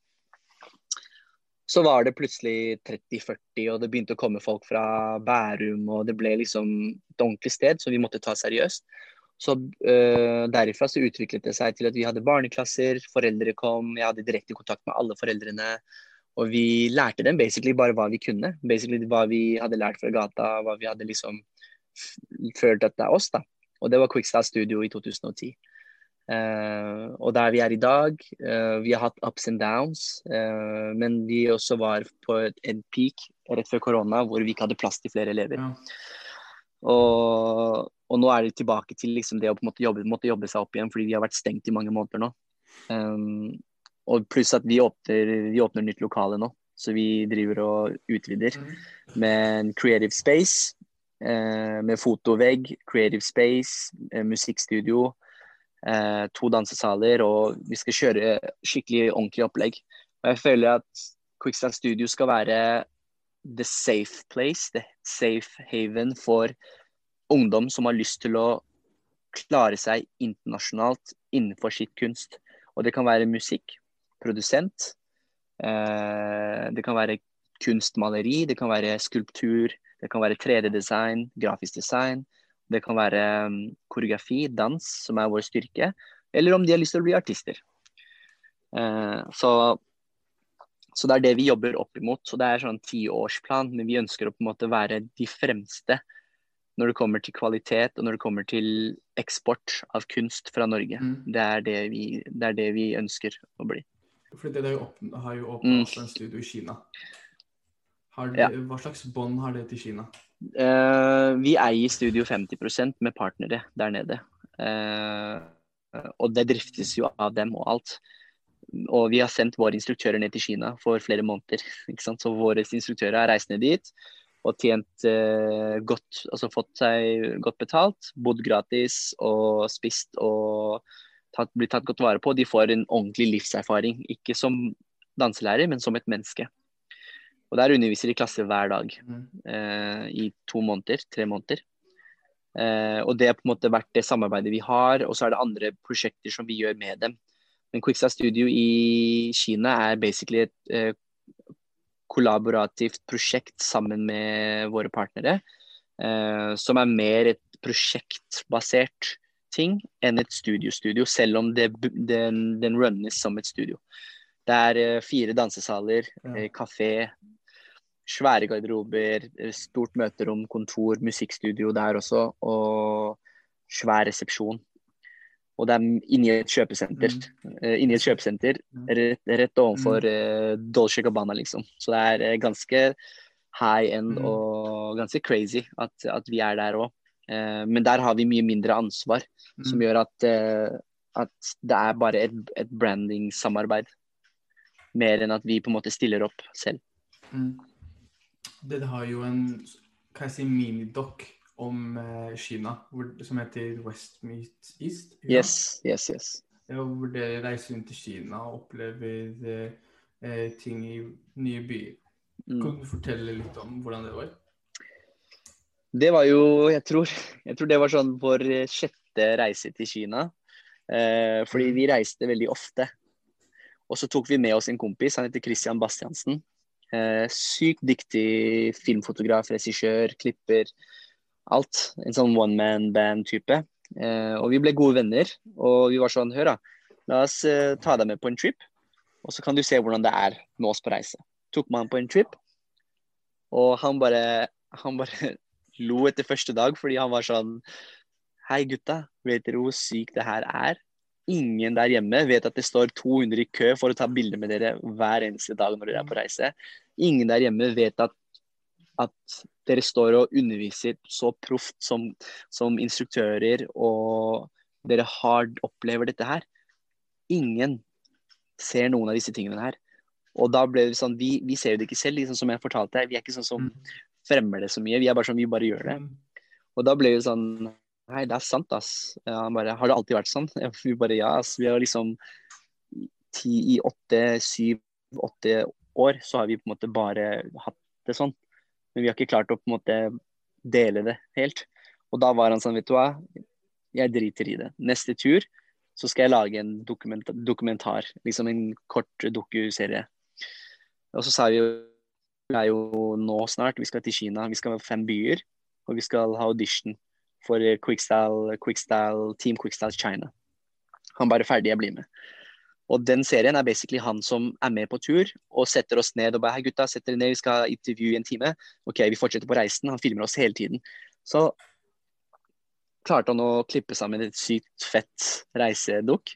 Så var det plutselig 30-40, og det begynte å komme folk fra Bærum, og det ble liksom et ordentlig sted som vi måtte ta seriøst. Så uh, derifra så utviklet det seg til at vi hadde barneklasser, foreldre kom, jeg hadde direkte kontakt med alle foreldrene. Og vi lærte dem basically bare hva vi kunne. Basically hva vi hadde lært fra gata, hva vi hadde liksom følt at det er oss, da. Og det var Quickstyle Studio i 2010. Eh, og der vi er i dag, uh, vi har hatt ups and downs, uh, men vi også var på en peak rett før korona hvor vi ikke hadde plass til flere elever. Ja. Og, og, nå er det tilbake til liksom det å jobbe, måtte jobbe seg opp igjen fordi vi har vært stengt i mange måneder nå. Um, og pluss at vi åpner, vi åpner nytt lokale nå, så vi driver og utvider mm. med en creative space. Eh, med fotovegg, creative space, eh, musikkstudio, eh, to dansesaler, og vi skal kjøre skikkelig ordentlig opplegg. Og jeg føler at Quickstand Studio skal være the safe place, the safe haven for ungdom som har lyst til å klare seg internasjonalt innenfor sitt kunst. Og det kan være musikk, produsent, eh, det kan være kunstmaleri, det kan være skulptur, det kan være 3D-design, grafisk design. Det kan være um, koreografi, dans, som er vår styrke. Eller om de har lyst til å bli artister. Uh, så, så, det er det vi jobber opp imot. Så det er sånn tiårsplan, men vi ønsker å på en måte være de fremste når det kommer til kvalitet og når det kommer til eksport av kunst fra Norge. Mm. Det, er det, vi, det, er det, vi, ønsker å bli. For det har jo åpna mm. en studio i Kina. Det, ja. Hva slags bånd har det til Kina? Uh, vi eier Studio 50% med partnere der nede. Uh, og det driftes jo av dem og alt. Og vi har sendt våre instruktører ned til Kina for flere måneder. Så våre instruktører har reist ned dit og tjent uh, godt, altså fått seg godt betalt, bodd gratis og spist og tatt, blitt tatt godt vare på. De får en ordentlig livserfaring, ikke som danselærer, men som et menneske. Og der underviser de klasser hver dag mm. eh, i to måneder, tre måneder. Eh, og det har på en måte vært det samarbeidet vi har, og så er det andre prosjekter som vi gjør med dem. Men Quickstart Studio i Kina er basically et eh, kollaborativt prosjekt sammen med våre partnere. Eh, som er mer et prosjektbasert ting enn et studiostudio, selv om det, den, den runnes som et studio. Det er eh, fire dansesaler, ja. Eh, kafé, svære garderober, stort møterom, kontor, musikkstudio der også, og svær resepsjon. Og det er inni et kjøpesenter. Mm. Uh, inni et kjøpesenter mm. rett, rett overfor uh, Dolce Gabbana, liksom. Så det er ganske high end mm. og ganske crazy at, at vi er der òg. men der har vi mye mindre ansvar, som mm. gjør at, at det er bare et, et branding-samarbeid. Mer enn at vi på en måte stiller opp selv. Mm. Det har jo en kan jeg si, minidoc om eh, Kina hvor, som heter West Meet East. Ja? Yes, yes, yes. Ja, hvor dere reiser rundt til Kina og opplever eh, eh, ting i nye byer. Mm. Kan du fortelle litt om hvordan det var? Det var jo, jeg tror, jeg tror det var sånn vår sjette reise til Kina. Eh, fordi mm. vi reiste veldig ofte. Og så tok vi med oss en kompis, han heter Christian Bastiansen. Eh, sykt dyktig filmfotograf, regissør, klipper. Alt. En sånn one man band-type. Eh, og vi ble gode venner. Og vi var sånn, hør da, la oss eh, ta deg med på en trip. Og så kan du se hvordan det er med oss på reise. Tok man på en trip. Og han bare, han bare lo etter første dag fordi han var sånn Hei, gutta. Vet dere hvor sykt det her er? Ingen der hjemme vet at det står 200 i kø for å ta bilder med dere hver eneste dag når dere er på reise. Ingen der hjemme vet at, at dere står og underviser så proft som, som instruktører, og dere hard opplever dette her. Ingen ser noen av disse tingene her. Og da ble det sånn, Vi, vi ser det ikke selv, liksom som jeg fortalte. Vi er ikke sånn som Mm. fremmer det så mye. Vi er bare sånn, vi bare gjør det. Og da ble det sånn Nei, det er sant, ass. Han bare Har det alltid vært sånn? Vi bare ja, ass. Vi har liksom ti i åtte, syv, åtte år så har vi på en måte bare hatt det sånn. Men vi har ikke klart å på en måte dele det helt. Og da var han sånn, vet du hva, jeg driter i det. Neste tur så skal jeg lage en dokument dokumentar, liksom en kort dokuserie. Og så sa vi jo vi er jo nå snart, vi skal til Kina, vi skal ha fem byer, og vi skal ha audition for Quickstyle, Quickstyle, Team Quickstyle China. Han bare ferdig, jeg blir med. Og den serien er basically han som er med på tur og setter oss ned og bare Hei, gutta, sett dere ned, vi skal ha intervju i en time. OK, vi fortsetter på reisen. Han filmer oss hele tiden. Så klarte han å klippe sammen et sykt fett reisedukk.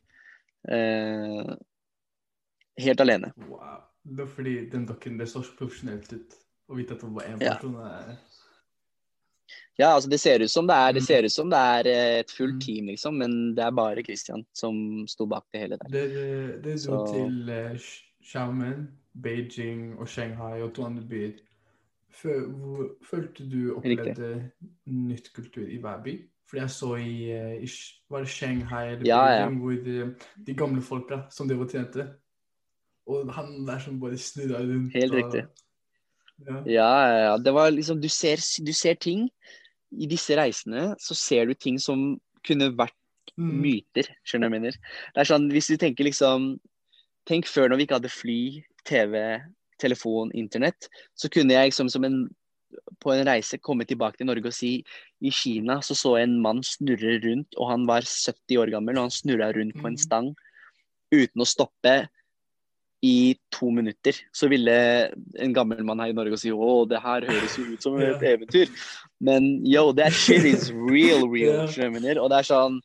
Eh, helt alene. Wow. Det er fordi den dokken det så så profesjonelt ut. Å vite at det var én Ja. person er Ja, altså det ser ut som det er, det Mm. ser ut som det er eh, et fullt Mm. team, liksom, men det er bare Christian som sto bak det hele der. Dere dere dro Så- til uh, Xiamen, Beijing og Shanghai og to andre byer. Følte du opplevde nytt kultur i hver by? Fordi jeg så i, eh, i Var det Shanghai eller Ja, ja. Hvor de, de gamle folka som de var tjente Og han der som bare snurra rundt Helt riktig. Og, Ja, ja, ja. Det var liksom du ser, du ser ting I disse reisene så ser du ting som kunne vært Mm. myter, skjønner du hva jeg mener? Det er sånn, hvis du tenker liksom Tenk før når vi ikke hadde fly, TV, telefon, internett. Så kunne jeg liksom som en på en reise komme tilbake til Norge og si i Kina så så jeg en mann snurre rundt, og han var 70 år gammel, og han snurra rundt på en Mhm. stang uten å stoppe i to minutter. Så ville en gammel mann her i Norge si å, det her høres jo ut som et eventyr. Men yo, that shit is real, real, mener? Og det er sånn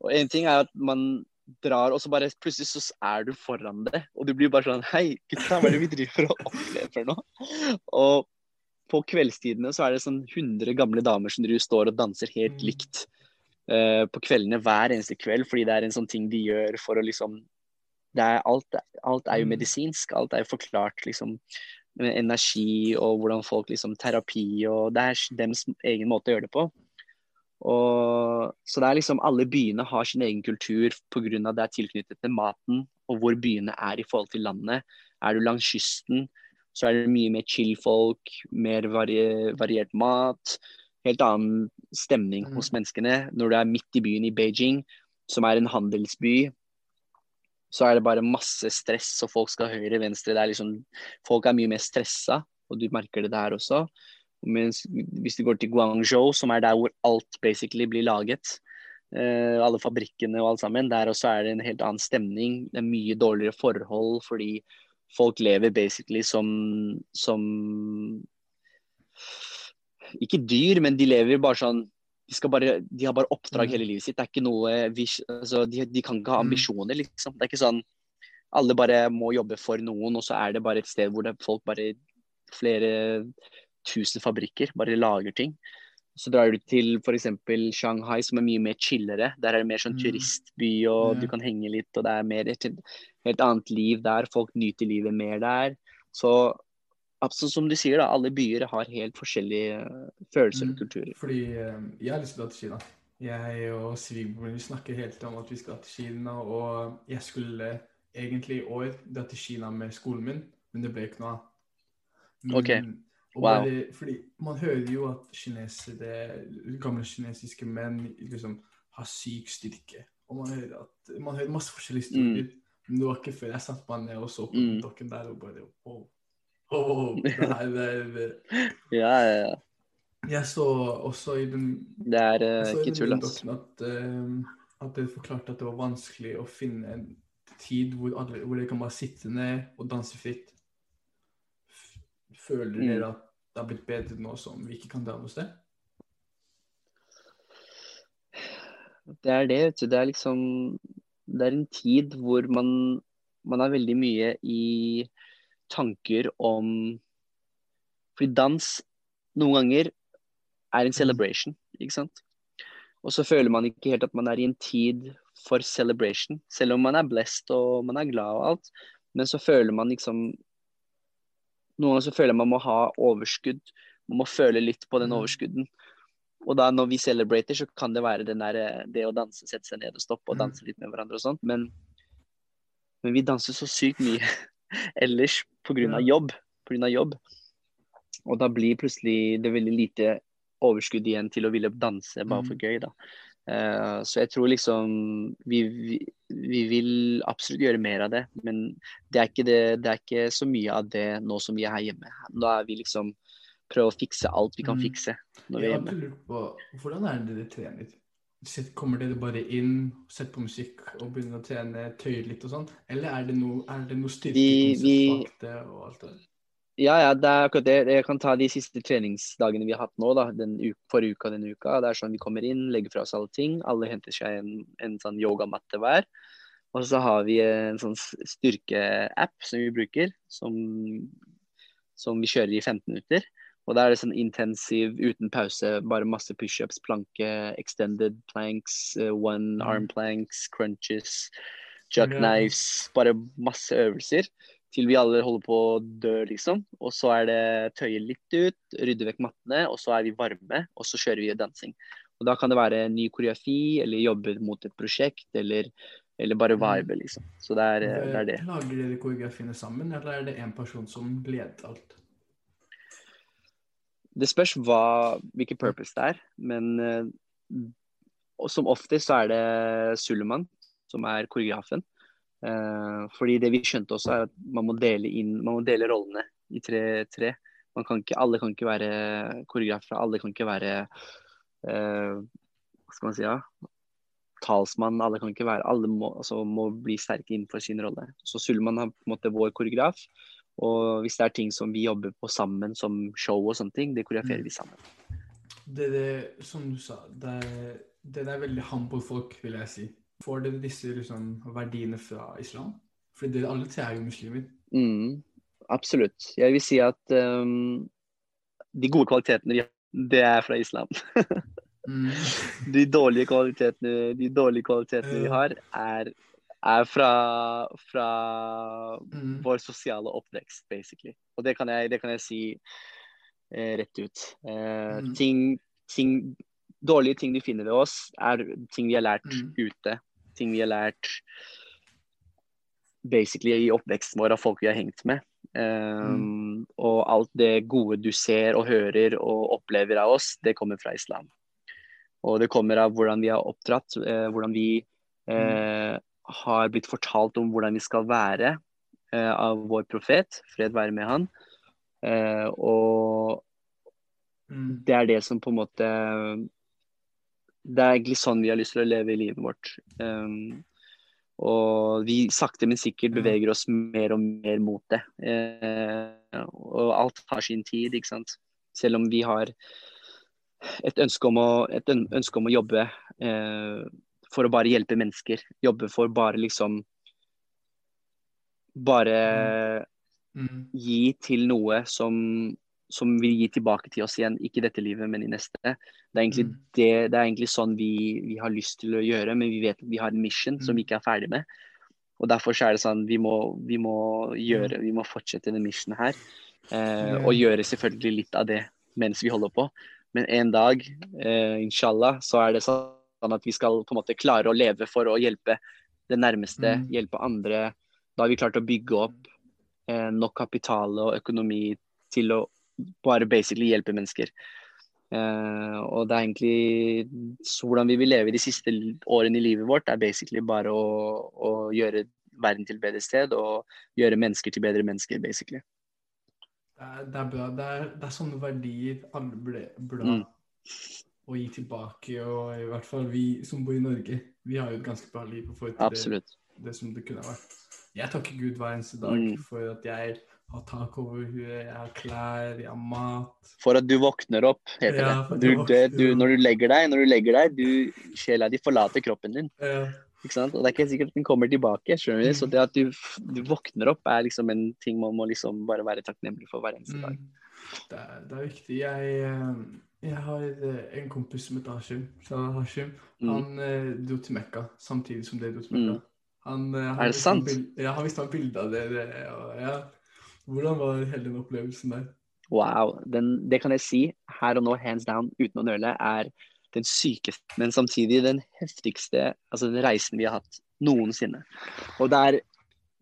Og en ting er at man drar, og så bare plutselig så er du foran det. Og du blir bare sånn Hei, gutta, hva er det vi driver og opplever noe? Og på kveldstidene så er det sånn 100 gamle damer som driver står og danser helt Mm. likt Uh, på kveldene hver eneste kveld, fordi det er en sånn ting de gjør for å liksom er, alt, alt er jo Mm. medisinsk. Alt er jo forklart, liksom. Energi og hvordan folk liksom Terapi og Det er deres egen måte å gjøre det på. Og, så det er liksom alle byene har sin egen kultur pga. det er tilknyttet til maten og hvor byene er i forhold til landet. Er du langs kysten, så er det mye mer chill-folk, mer varier, variert mat. Helt annen stemning Mm. hos menneskene. Når du er midt i byen i Beijing, som er en handelsby, så er det bare masse stress, og folk skal høyre, venstre. Det er liksom, folk er mye mer stressa, og du merker det der også. Mens hvis du går til Guangzhou, som er der hvor alt basically blir laget, eh, alle fabrikkene og alt sammen, der også er det en helt annen stemning. Det er mye dårligere forhold fordi folk lever basically som, som Ikke dyr, men de lever bare sånn de, bare, de har bare oppdrag Mm. hele livet sitt. Det er ikke noe vi, altså, de, de kan ikke ha Mm. ambisjoner, liksom. Det er ikke sånn alle bare må jobbe for noen, og så er det bare et sted hvor det, folk bare Flere tusen fabrikker bare lager ting. Så drar du til f.eks. Shanghai, som er mye mer chillere. Der er det mer sånn Mm. turistby, og du kan henge litt, og det er mer et helt annet liv der. Folk nyter livet mer der. Så absolutt som du sier, da, alle byer har helt forskjellige eh, følelser og Mm. kulturer. Fordi eh, jeg har lyst til å dra til Kina. Jeg og svigerbroren snakker helt om at vi skal til Kina, og jeg skulle egentlig i år dra til Kina med skolen min, men det ble ikke noe av. Men- Ok. Wow. Bare, fordi man hører jo at kinesere, gamle kinesiske menn liksom har syk styrke. Og man hører, at, man hører masse forskjellige historier. Men det var ikke før jeg satte meg ned og så på Mm. dokken der og bare wow. Oh, nei, nei, det, Ja, ja, ja. Jeg så også i den Det er eh, ikke den tull, ass. at, uh, at det forklarte at det var vanskelig å finne en tid hvor, alle, hvor dere kan bare sitte ned og danse fritt. Føler Føler Mm. at det har blitt bedre nå som vi ikke kan dra noe sted? Det er det, vet du. Det er liksom Det er en tid hvor man, man er veldig mye i tanker om Fordi dans noen ganger er en celebration, ikke sant? Og så føler man ikke helt at man er i en tid for celebration, selv om man er blessed og man er glad og alt. Men så føler man liksom Noen ganger så føler man må ha overskudd. Man må føle litt på den Mm. overskudden. Og da når vi celebrater, så kan det være den der, det å danse, sette seg ned og stoppe og Mm. danse litt med hverandre og sånt. Men, men vi danser så sykt mye ellers av jobb. På grunn av jobb. Og da blir plutselig det veldig lite overskudd igjen til å ville danse bare for Mm. gøy, da. Uh, så jeg tror liksom vi, vi, vi vil absolutt gjøre mer av det, men det er, ikke det, det er ikke så mye av det nå som vi er her hjemme. Nå er vi liksom prøve å fikse alt vi kan Mm. fikse når vi er hjemme. på, Hvordan er det dere trener? Sitt- Kommer dere bare inn, setter på musikk og begynner å trene, tøyer litt og sånn? Eller er det noe, er det noe Vi- vi- styrkekonsept og alt det? Ja, ja, det er akkurat det. Jeg kan ta de siste treningsdagene vi har hatt nå, da. Den uke, forrige uka og denne uka. Det er sånn vi kommer inn, legger fra oss alle ting. Alle henter seg en, en sånn yogamatte hver. Og så har vi en sånn styrkeapp som vi bruker, som, som vi kjører i 15 minutter. Og da er det sånn intensiv, uten pause, bare masse pushups, planke, extended planks, eh, one Mm. arm planks, crunches, chuck knives. Bare masse øvelser til vi alle holder på å dø, liksom. Og så er det tøye litt ut, rydde vekk mattene, og så er vi varme, og så kjører vi dansing. Og da kan det være ny koreografi, eller jobbe mot et prosjekt, eller, eller bare Mm. vibe, liksom. Så det er det. Er det. Lager dere koreografiene sammen, eller er det én person som leder alt? Det spørs hva, hvilken purpose det er, men og som oftest så er det Suleman som er koreografen. Uh, fordi det vi skjønte også, er at man må dele inn, man må dele rollene i tre-tre. Alle kan ikke være koreografer, alle kan ikke være uh, Hva skal man si, ja? Talsmann. Alle kan ikke være, alle må, altså, må bli sterke innenfor sin rolle. Så Suleman er på en måte vår koreograf. Og hvis det er ting som vi jobber på sammen, som show og sånne ting, det koreograferer Mm. vi sammen. Det, det, som du sa, det er, dere er veldig humble folk, vil jeg si. Får dere disse liksom, verdiene fra islam? Fordi dere alle tre er jo muslimer. Mm, absolutt. Jeg vil si at um, de gode kvalitetene vi har, det er fra islam. Mm. De dårlige kvalitetene, de dårlige kvalitetene vi har, er, er fra, fra Mm. vår sosiale oppvekst, basically. Og det kan jeg, det kan jeg si eh, rett ut. Eh, Mm. ting, ting, dårlige ting du finner ved oss, er ting vi har lært Mm. ute. Ting vi har lært basically i oppveksten vår av folk vi har hengt med. Um, Og alt det gode du ser og hører og opplever av oss, det kommer fra islam. Og det kommer av hvordan vi har oppdratt, eh, hvordan vi eh, har blitt fortalt om hvordan vi skal være eh, av vår profet, fred være med han. Eh, og Mm. det er det som på en måte Det er egentlig sånn vi har lyst til å leve i livet vårt. Um, og vi sakte, men sikkert beveger oss mer og mer mot det. Eh, og alt har sin tid, ikke sant. Selv om vi har et ønske om å, et ønske om å jobbe eh, for å bare hjelpe mennesker. Jobbe for bare liksom Bare Mm. gi til noe som, som vil gi tilbake til oss igjen. Ikke i dette livet, men i neste. Det er egentlig, Mm. det, det er egentlig sånn vi, vi har lyst til å gjøre, men vi vet at vi har en mission som Mm. vi ikke er ferdig med. Og derfor så er det sånn vi må, vi må gjøre, vi må fortsette denne missionen her. Eh, Og gjøre selvfølgelig litt av det mens vi holder på. Men en dag, eh, inshallah, så er det sånn at vi skal på en måte klare å leve for å hjelpe det nærmeste, Mm. hjelpe andre. Da har vi klart å bygge opp eh, nok kapital og økonomi til å bare basically hjelpe mennesker. Eh, og det er egentlig så hvordan vi vil leve de siste årene i livet vårt, er basically bare å, å gjøre verden til et bedre sted og gjøre mennesker til bedre mennesker, basically. Det er, det er bra. Det er, det er sånne verdier alle burde Mm. Å gi tilbake. Og i hvert fall vi som bor i Norge, vi har jo et ganske bra liv i forhold til det, det som det kunne vært. Jeg takker Gud hver eneste dag Mm. for at jeg har tak over huet, jeg har klær, jeg har mat. For at du våkner opp, heter Ja, det. Du, jeg du, når du legger deg, når du legger deg, du, sjela di forlater kroppen din. Ja. Ikke sant? Og det er ikke sikkert at den kommer tilbake. skjønner du? Så Mm. det at du, du våkner opp, er liksom en ting man må liksom bare være takknemlig for hver eneste dag. Mm. Det, er, det er viktig. Jeg, eh, jeg har eh, en kompis som heter Hashim. Salah Hashim. Mm. Han eh, dro til Mekka samtidig som det dro til Mm. Mekka. Han, eh, han Er det sant? Ja, han visste han bilde av og, ja. Hvordan var hele den opplevelsen der? Wow. Den, det kan jeg si her og nå, hands down, uten å nøle, er den sykeste, men samtidig den heftigste altså den reisen vi har hatt noensinne. Og det er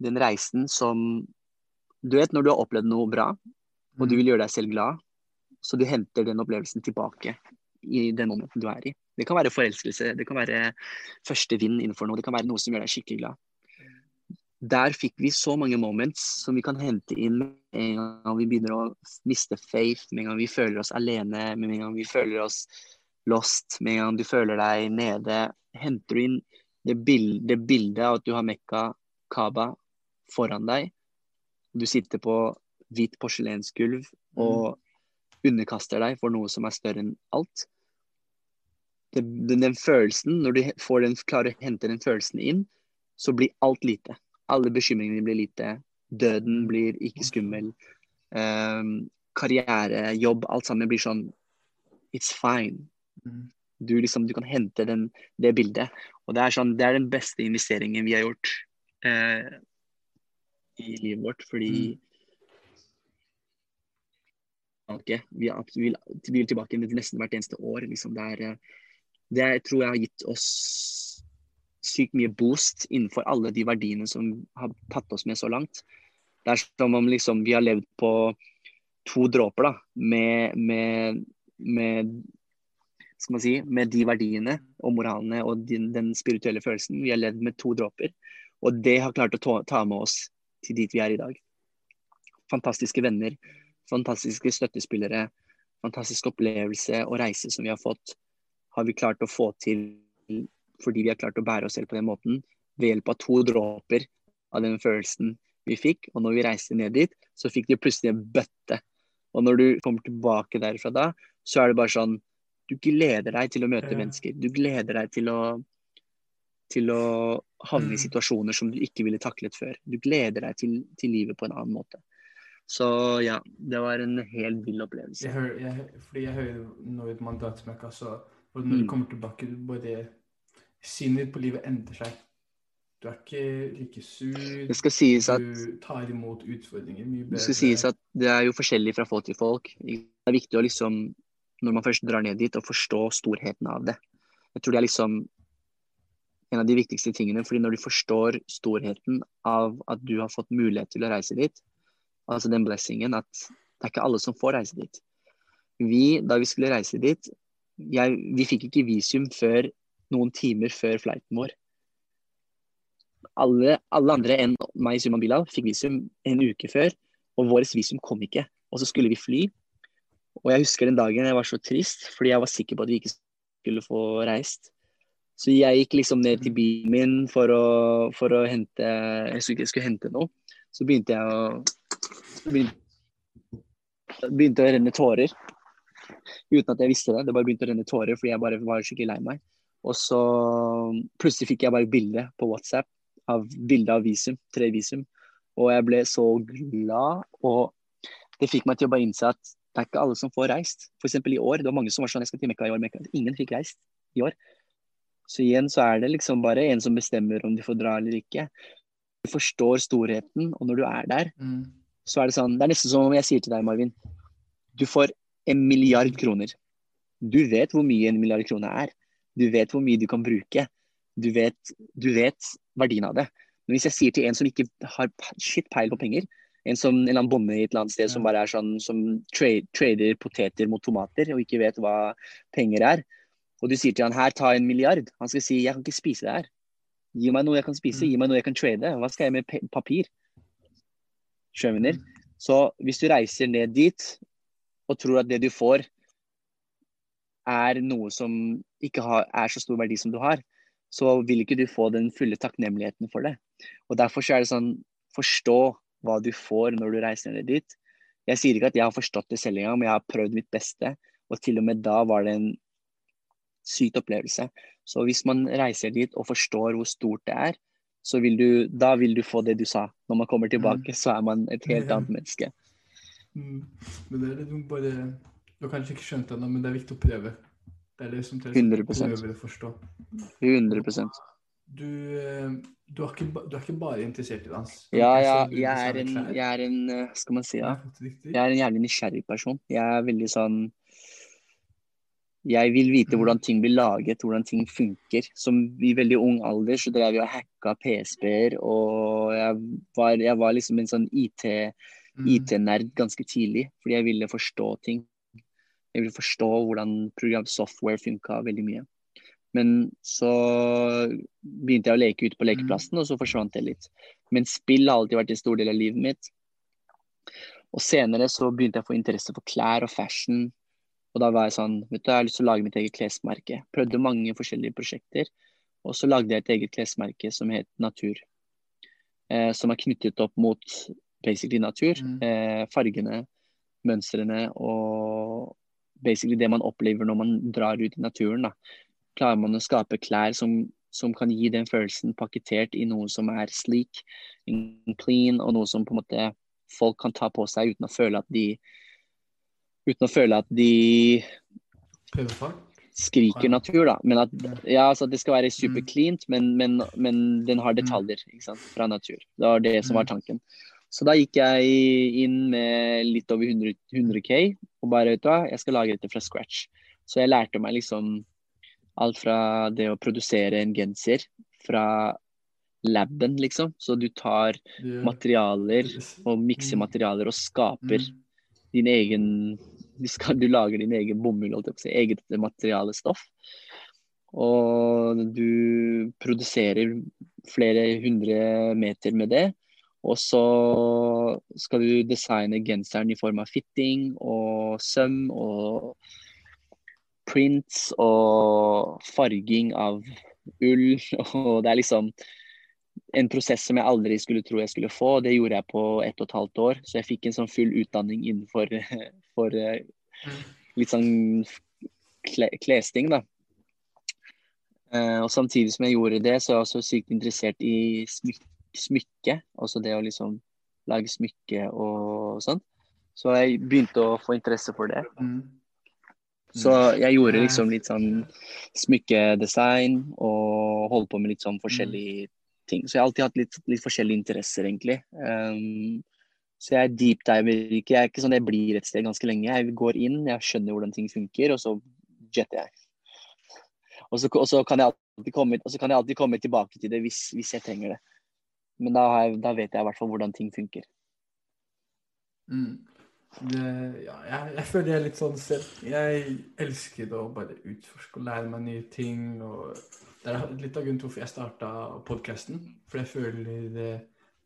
den reisen som Du vet når du har opplevd noe bra, og Mm. du vil gjøre deg selv glad, så du henter den opplevelsen tilbake i den momenten du er i. Det kan være forelskelse, det kan være første vind innenfor noe, det kan være noe som gjør deg skikkelig glad. Der fikk vi så mange moments som vi kan hente inn med en gang vi begynner å miste faith, med en gang vi føler oss alene, med en gang vi føler oss lost, med en gang du føler deg nede. Henter du inn det, bild, det bildet av at du har Mekka, Kaba foran deg. Du sitter på hvit porselensgulv og underkaster deg for noe som er større enn alt. Det, den, den følelsen, når du får den, klarer å hente den følelsen inn, så blir alt lite. Alle bekymringene blir lite. Døden blir ikke skummel. Um, karriere, jobb, alt sammen blir sånn It's fine. Mm. Du, liksom, du kan hente den, det bildet. Og det er, sånn, det er den beste investeringen vi har gjort eh, i livet vårt, fordi tilbake. Vi, vil, vi vil tilbake nesten hvert eneste år. Liksom. Det, er, eh, det tror jeg har gitt oss sykt mye boost innenfor alle de verdiene som har tatt oss med så langt. Det er som om liksom, vi har levd på to dråper da, med, med, med, si, med de verdiene og moralene og den, den spirituelle følelsen. Vi har levd med to dråper, og det har klart å ta, ta med oss til dit vi er i dag. Fantastiske venner, fantastiske støttespillere, fantastisk opplevelse og reise som vi har fått, har vi klart å få til fordi vi har klart å bære oss selv på den måten, ved hjelp av to dråper av den følelsen vi fikk. Og når vi reiste ned dit, så fikk de plutselig en bøtte. Og når du kommer tilbake derfra da, så er det bare sånn Du gleder deg til å møte mennesker. Du gleder deg til å til å havne i Mm. situasjoner som du ikke ville taklet før. Du gleder deg til, til livet på en annen måte. Så ja, det var en helt vill opplevelse. Jeg hører, jeg, fordi jeg hører når man som jeg Mekka, så og når Mm. du kommer tilbake, du bare Synet ditt på livet endrer seg. Du er ikke like sur. Du tar imot utfordringer mye bedre. Det skal sies at det er jo forskjellig fra folk til folk. Det er viktig å liksom, når man først drar ned dit, å forstå storheten av det. Jeg tror det er liksom en av de viktigste tingene, fordi når du forstår storheten av at du har fått mulighet til å reise dit, altså den blessingen, at det er ikke alle som får reise dit. Vi, da vi skulle reise dit, jeg, vi fikk ikke visum før noen timer før flighten vår. Alle, alle andre enn meg, Suman Bilal, fikk visum en uke før, og vårt visum kom ikke. Og så skulle vi fly. Og jeg husker den dagen jeg var så trist, fordi jeg var sikker på at vi ikke skulle få reist. Så jeg gikk liksom ned til bilen min for å, for å hente Jeg skulle, hente noe. Så begynte jeg å begynte, å renne tårer. Uten at jeg visste det. Det bare begynte å renne tårer fordi jeg bare var skikkelig lei meg. Og så plutselig fikk jeg bare bilde på WhatsApp av bilde av visum, tre visum. Og jeg ble så glad. Og det fikk meg til å bare innse at det er ikke alle som får reist. Eksempel i år. Det var mange som var sånn jeg skal til Mekka i år. Mekka. Ingen fikk reist i år. Så igjen så er det liksom bare en som bestemmer om de får dra eller ikke. Du forstår storheten, og når du er der, mm. Så er det sånn Det er nesten som om jeg sier til deg, Marvin, du får en milliard kroner. Du vet hvor mye en milliard kroner er. Du vet hvor mye du kan bruke. Du vet, du vet verdien av det. Men hvis jeg sier til en som ikke har shit peil på penger, en som en eller annen bonde i et eller annet sted som bare er sånn som trade, trader poteter mot tomater og ikke vet hva penger er, og du sier til han her, ta en milliard, han skal si jeg kan ikke spise det her. Gi meg noe jeg kan spise, Mm. gi meg noe jeg kan trade. Hva skal jeg med papir? Skjønner? Så hvis du reiser ned dit og tror at det du får er noe som ikke har, er så stor verdi som du har, så vil ikke du få den fulle takknemligheten for det. Og Derfor så er det sånn forstå hva du får når du reiser ned dit. Jeg sier ikke at jeg har forstått det selv engang, men jeg har prøvd mitt beste. Og til og med da var det en sykt opplevelse. Så hvis man reiser dit og forstår hvor stort det er, så vil du, da vil du få det du sa. Når man kommer tilbake, så er man et helt annet menneske. Mm. Men det er det du bare Du har kanskje ikke skjønt det ennå, men det er viktig å prøve. Det er det som til 100%. å forstå. 100% Du, eh, du, er ikke, du er ikke bare interessert i dans. Ja, ja, jeg er en, jeg er en Skal man si, ja. Jeg er en jævlig nysgjerrig person. Jeg er veldig sånn Jeg vil vite Mm. hvordan ting blir laget, hvordan ting funker. Som i veldig ung alder så drev jeg og hacka PSP-er, og jeg var, jeg var liksom en sånn IT-nerd IT-nerd ganske tidlig, fordi jeg ville forstå ting. Jeg ville forstå hvordan program software funka veldig mye. Men så begynte jeg å leke ute på lekeplassen, og så forsvant det litt. Men spill har alltid vært en stor del av livet mitt. Og senere så begynte jeg å få interesse for klær og fashion. Og da var jeg sånn, vet du, jeg har lyst til å lage mitt eget klesmerke. Prøvde mange forskjellige prosjekter. Og så lagde jeg et eget klesmerke som het Natur. Eh, som er knyttet opp mot basically natur. Mm. Eh, fargene, mønstrene og basically det man opplever når man drar ut i naturen. da. Klarer man å skape klær som, som kan gi den følelsen pakketert i noe som er sleek, clean, og noe som på en måte folk kan ta på seg uten å føle at de uten å føle at de skriker natur, da. Men at Ja. altså det skal være super clean, men, men, men den har detaljer ikke sant? fra natur. Det var det som var Mm. tanken. Så da gikk jeg inn med litt over 100, 100 K og bare vet du hva, jeg skal lage dette fra scratch. Så jeg lærte meg liksom alt fra det å produsere en genser fra laben, liksom. Så du tar materialer og mikser Mm. materialer og skaper Mm. din egen skal, du lager din egen bomull, si, eget materialestoff. Og du produserer flere hundre meter med det. Og så skal du designe genseren i form av fitting og søm og prints og farging av ull. Og det er liksom en prosess som jeg aldri skulle tro jeg skulle få. Det gjorde jeg på ett og et halvt år. Så jeg fikk en sånn full utdanning innenfor for, eh, Mm. litt sånn klesting, da. Eh, og samtidig som jeg gjorde det, så er jeg også sykt interessert i smyk, smykke. Også det å liksom lage smykke og sånn. Så jeg begynte å få interesse for det. Mm. Så jeg gjorde Eh. liksom litt sånn smykkedesign og holdt på med litt sånn forskjellige ting. Så jeg har alltid hatt litt, litt forskjellige interesser, egentlig. Um, så jeg deepdiver ikke. Jeg er ikke sånn jeg blir et sted ganske lenge. Jeg går inn, jeg skjønner hvordan ting funker, og så jetter jeg. Og så, og så, kan, jeg alltid komme, kan jeg alltid komme tilbake til det hvis, hvis jeg trenger det. Men da, jeg, da vet jeg i hvert fall hvordan ting funker. Mm. Det, ja, jeg, jeg føler jeg er litt sånn selv. Jeg elsker å bare utforske og lære meg nye ting. og Det er litt av grunnen til hvorfor jeg starta podkasten. For jeg føler det,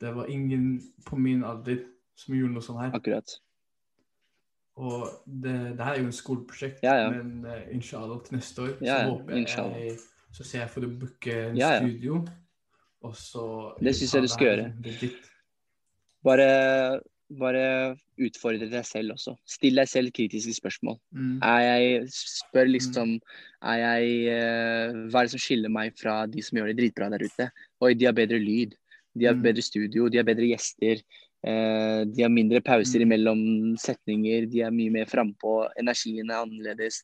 det var ingen på min alder som gjorde noe sånt her. Akkurat. Og det, det her er jo en skoleprosjekt, Ja, ja. men uh, inshallah til neste år Ja, så håper inshallah. jeg Så ser jeg for å booke en studio, og så Det synes jeg du skal gjøre. Bare, bare utfordre deg selv også. Still deg selv kritiske spørsmål. Mm. Er jeg spør liksom er jeg, eh, Hva er det som skiller meg fra de som gjør det dritbra der ute? Oi, de har bedre lyd. De har Mm. bedre studio. De har bedre gjester. Eh, de har mindre pauser Mm. imellom setninger. De er mye mer frampå. Energien er annerledes.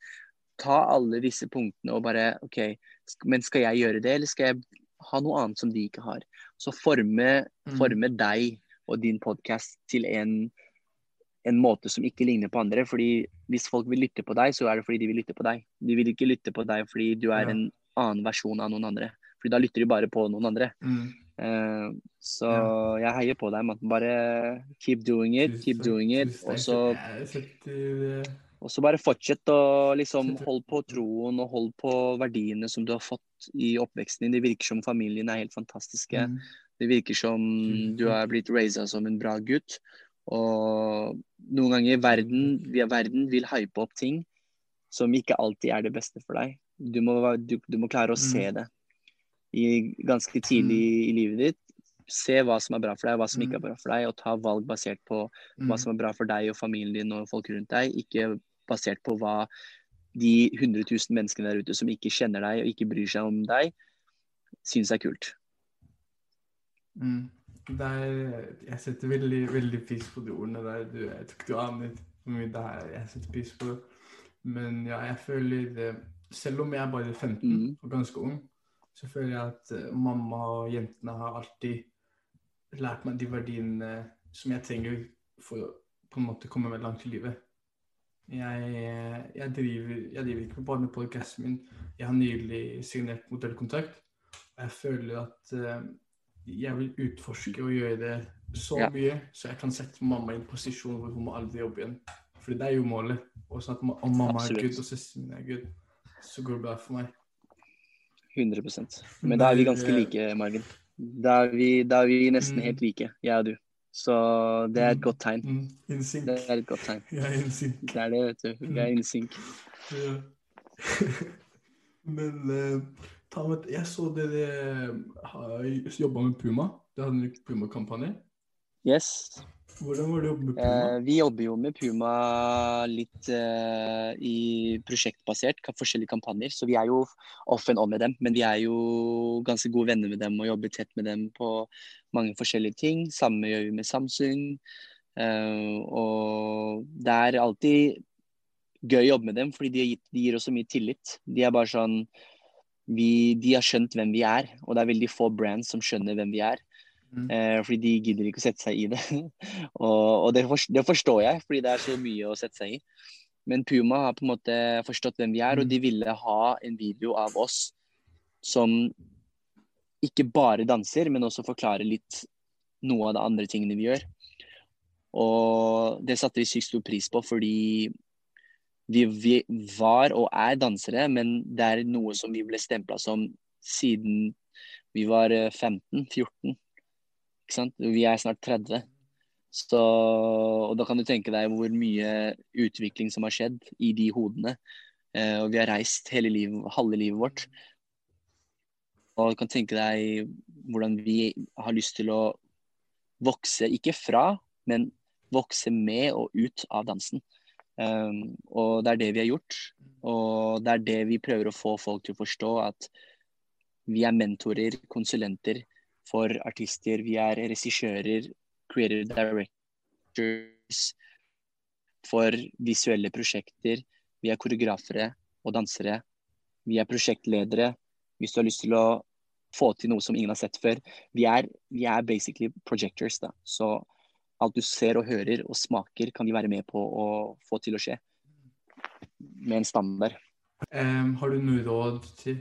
Ta alle disse punktene og bare OK, men skal jeg gjøre det, eller skal jeg ha noe annet som de ikke har? Så forme, Mm. forme deg og din podkast til en en måte som ikke ligner på andre. fordi Hvis folk vil lytte på deg, så er det fordi de vil lytte på deg. De vil ikke lytte på deg fordi du er Ja. en annen versjon av noen andre. Fordi da lytter de bare på noen andre. Mm. Uh, så jeg heier på deg, mann. Bare keep doing it, keep doing it. Og så, eh, og så bare fortsett å liksom holde på troen og holde på verdiene som du har fått i oppveksten din. Det virker som familien er helt fantastiske. mm. Det virker som du har blitt raisa som en bra gutt. Og noen ganger verden, via verden vil hype opp ting som ikke alltid er det beste for deg. Du må, du, du må klare å Mm. se det i, ganske tidlig i livet ditt. Se hva som er bra for deg, hva som ikke er bra for deg, og ta valg basert på hva som er bra for deg og familien din og folk rundt deg, ikke basert på hva de 100 000 menneskene der ute som ikke kjenner deg og ikke bryr seg om deg, syns er kult. Mm. Er, jeg setter veldig, veldig pris på de ordene der. Du, jeg tror ikke du aner hvor mye det er jeg setter pris på. Men ja, jeg føler det, Selv om jeg er bare 15 Mm. og ganske ung, så føler jeg at eh, mamma og jentene har alltid lært meg de verdiene som jeg trenger for å på en måte komme meg langt i livet. Jeg, jeg, driver, jeg driver ikke bare med podkasten min. Jeg har nylig signert modellkontrakt. Og jeg føler at eh, jeg vil utforske og gjøre det så Ja. mye, så jeg kan sette mamma i en posisjon hvor hun må aldri jobbe igjen. For det er jo målet. Og sånn at om mamma Absolutt. er good og søsteren min er good, så går det bra for meg. 100% Men da er vi ganske like, Margen. Da er vi, da er vi nesten Mm. helt like, jeg og du. Så det er et Mm. godt tegn. Mm. Det er et godt tegn. Jeg er in. Det er det, vet du. Vi er in. Ja. Men eh, med, jeg så dere har jobba med Puma. Det hadde en Puma-kampanje. Yes. Hvordan var det å jobbe med Puma? Eh, vi jobber jo med Puma litt eh, i prosjektbasert, forskjellige kampanjer. Så vi er jo off and on med dem. Men vi er jo ganske gode venner med dem og jobber tett med dem på mange forskjellige ting. Samme gjør vi med Samsung. Eh, og det er alltid gøy å jobbe med dem, fordi de, har de gir oss så mye tillit. De er bare sånn vi, De har skjønt hvem vi er, og det er veldig få brands som skjønner hvem vi er. Mm. Eh, fordi de gidder ikke å sette seg i det. og og det, forst- det forstår jeg, fordi det er så mye å sette seg i. Men Puma har på en måte forstått hvem vi er, og Mm. de ville ha en video av oss som ikke bare danser, men også forklarer litt noe av de andre tingene vi gjør. Og det satte vi sykt stor pris på, fordi vi, vi var og er dansere, men det er noe som vi ble stempla som siden vi var eh, 15-14. Ikke sant? Vi er snart 30. Så, og da kan du tenke deg hvor mye utvikling som har skjedd i de hodene. Eh, og vi har reist hele livet, halve livet vårt. Og du kan tenke deg hvordan vi har lyst til å vokse, ikke fra, men vokse med og ut av dansen. Um, og det er det vi har gjort. Og det er det vi prøver å få folk til å forstå, at vi er mentorer, konsulenter for artister. Vi er regissører, creative directors for visuelle prosjekter. Vi er koreografere og dansere. Vi er prosjektledere. Hvis du har lyst til å få til noe som ingen har sett før. Vi er, vi er basically projectors, da. Så alt du ser og hører og smaker, kan vi være med på å få til å skje. Med en standard. Um, har du noe råd til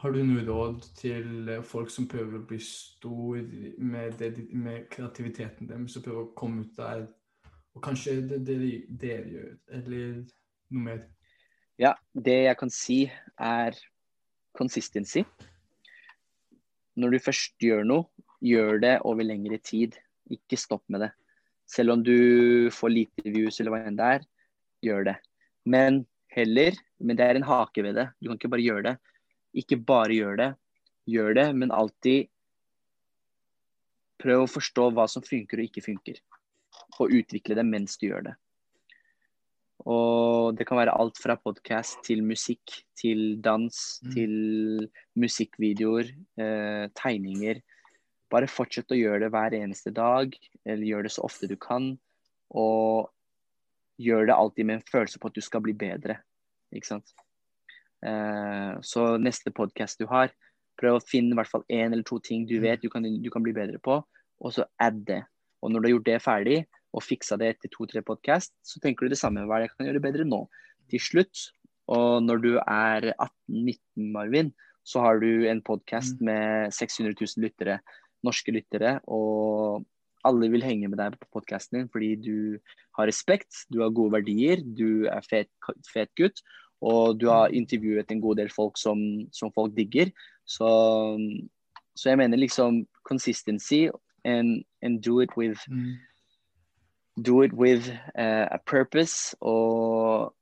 har du noe råd til eh, folk som prøver å bli stor med, det, med kreativiteten deres, som prøver å komme ut der, og kanskje det dere gjør, eller noe mer? Ja, det jeg kan si er consistency. Når du først gjør noe, gjør det over lengre tid. Ikke stopp med det. Selv om du får lite views eller hva enn det er, gjør det. Men heller, men det er en hake ved det. Du kan ikke bare gjøre det. Ikke bare gjør det. Gjør det, men alltid prøv å forstå hva som funker og ikke funker. Og utvikle det mens du gjør det. Og det kan være alt fra podkast til musikk, til dans, Mm. til musikkvideoer, eh, tegninger. Bare fortsett å gjøre det hver eneste dag, eller gjør det så ofte du kan. Og gjør det alltid med en følelse på at du skal bli bedre. Ikke sant. Eh, så neste podkast du har, prøv å finne i hvert fall én eller to ting du Mm. vet du kan, du kan bli bedre på, og så add det. Og når du har gjort det ferdig, og fiksa det etter to-tre podkast, så tenker du det samme. Hva er det jeg kan gjøre bedre nå? Til slutt, og når du er 18-19, Marvin, så har du en podkast Mm. med 600 000 lyttere, norske lyttere, og alle vil henge med deg på podkasten din fordi du har respekt, du har gode verdier, du er fet, fet gutt, og du har intervjuet en god del folk som, som folk digger. Så, så jeg mener liksom consistency and, and do it with Mm. do it with uh, a purpose og,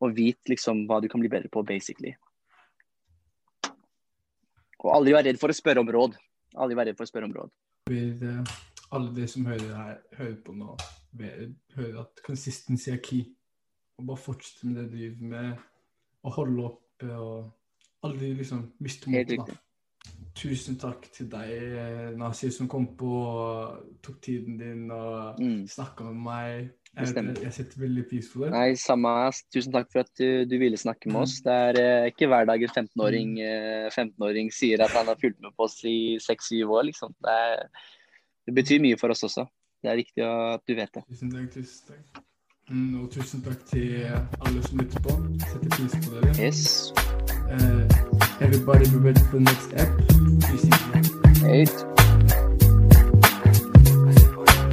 og vit liksom hva du kan bli bedre på, basically. Og aldri vær redd for å spørre om råd. Aldri verre redd for å spørre om råd. Vil eh, alle de som hører, her, hører på nå, hører at consistency er key. Og bare fortsette med det du driver med, og holde opp og aldri liksom miste motet. Tusen takk til deg, eh, Nasir, som kom på og tok tiden din og Mm. snakka med meg. Jeg, jeg setter veldig pris på det. Nei, samme. Tusen takk for at du, du ville snakke med oss. Det er eh, ikke hver dag en 15-åring eh, 15-åring sier at han har fulgt med på oss i 6-7 år, liksom. Det, er, det betyr mye for oss også. Det er viktig at du vet det. Tusen takk, tusen takk. Mm, og tusen takk til alle som lytter på. Setter pris på dere. Yes. Uh, everybody be ready for the next. Vi ses. Hei.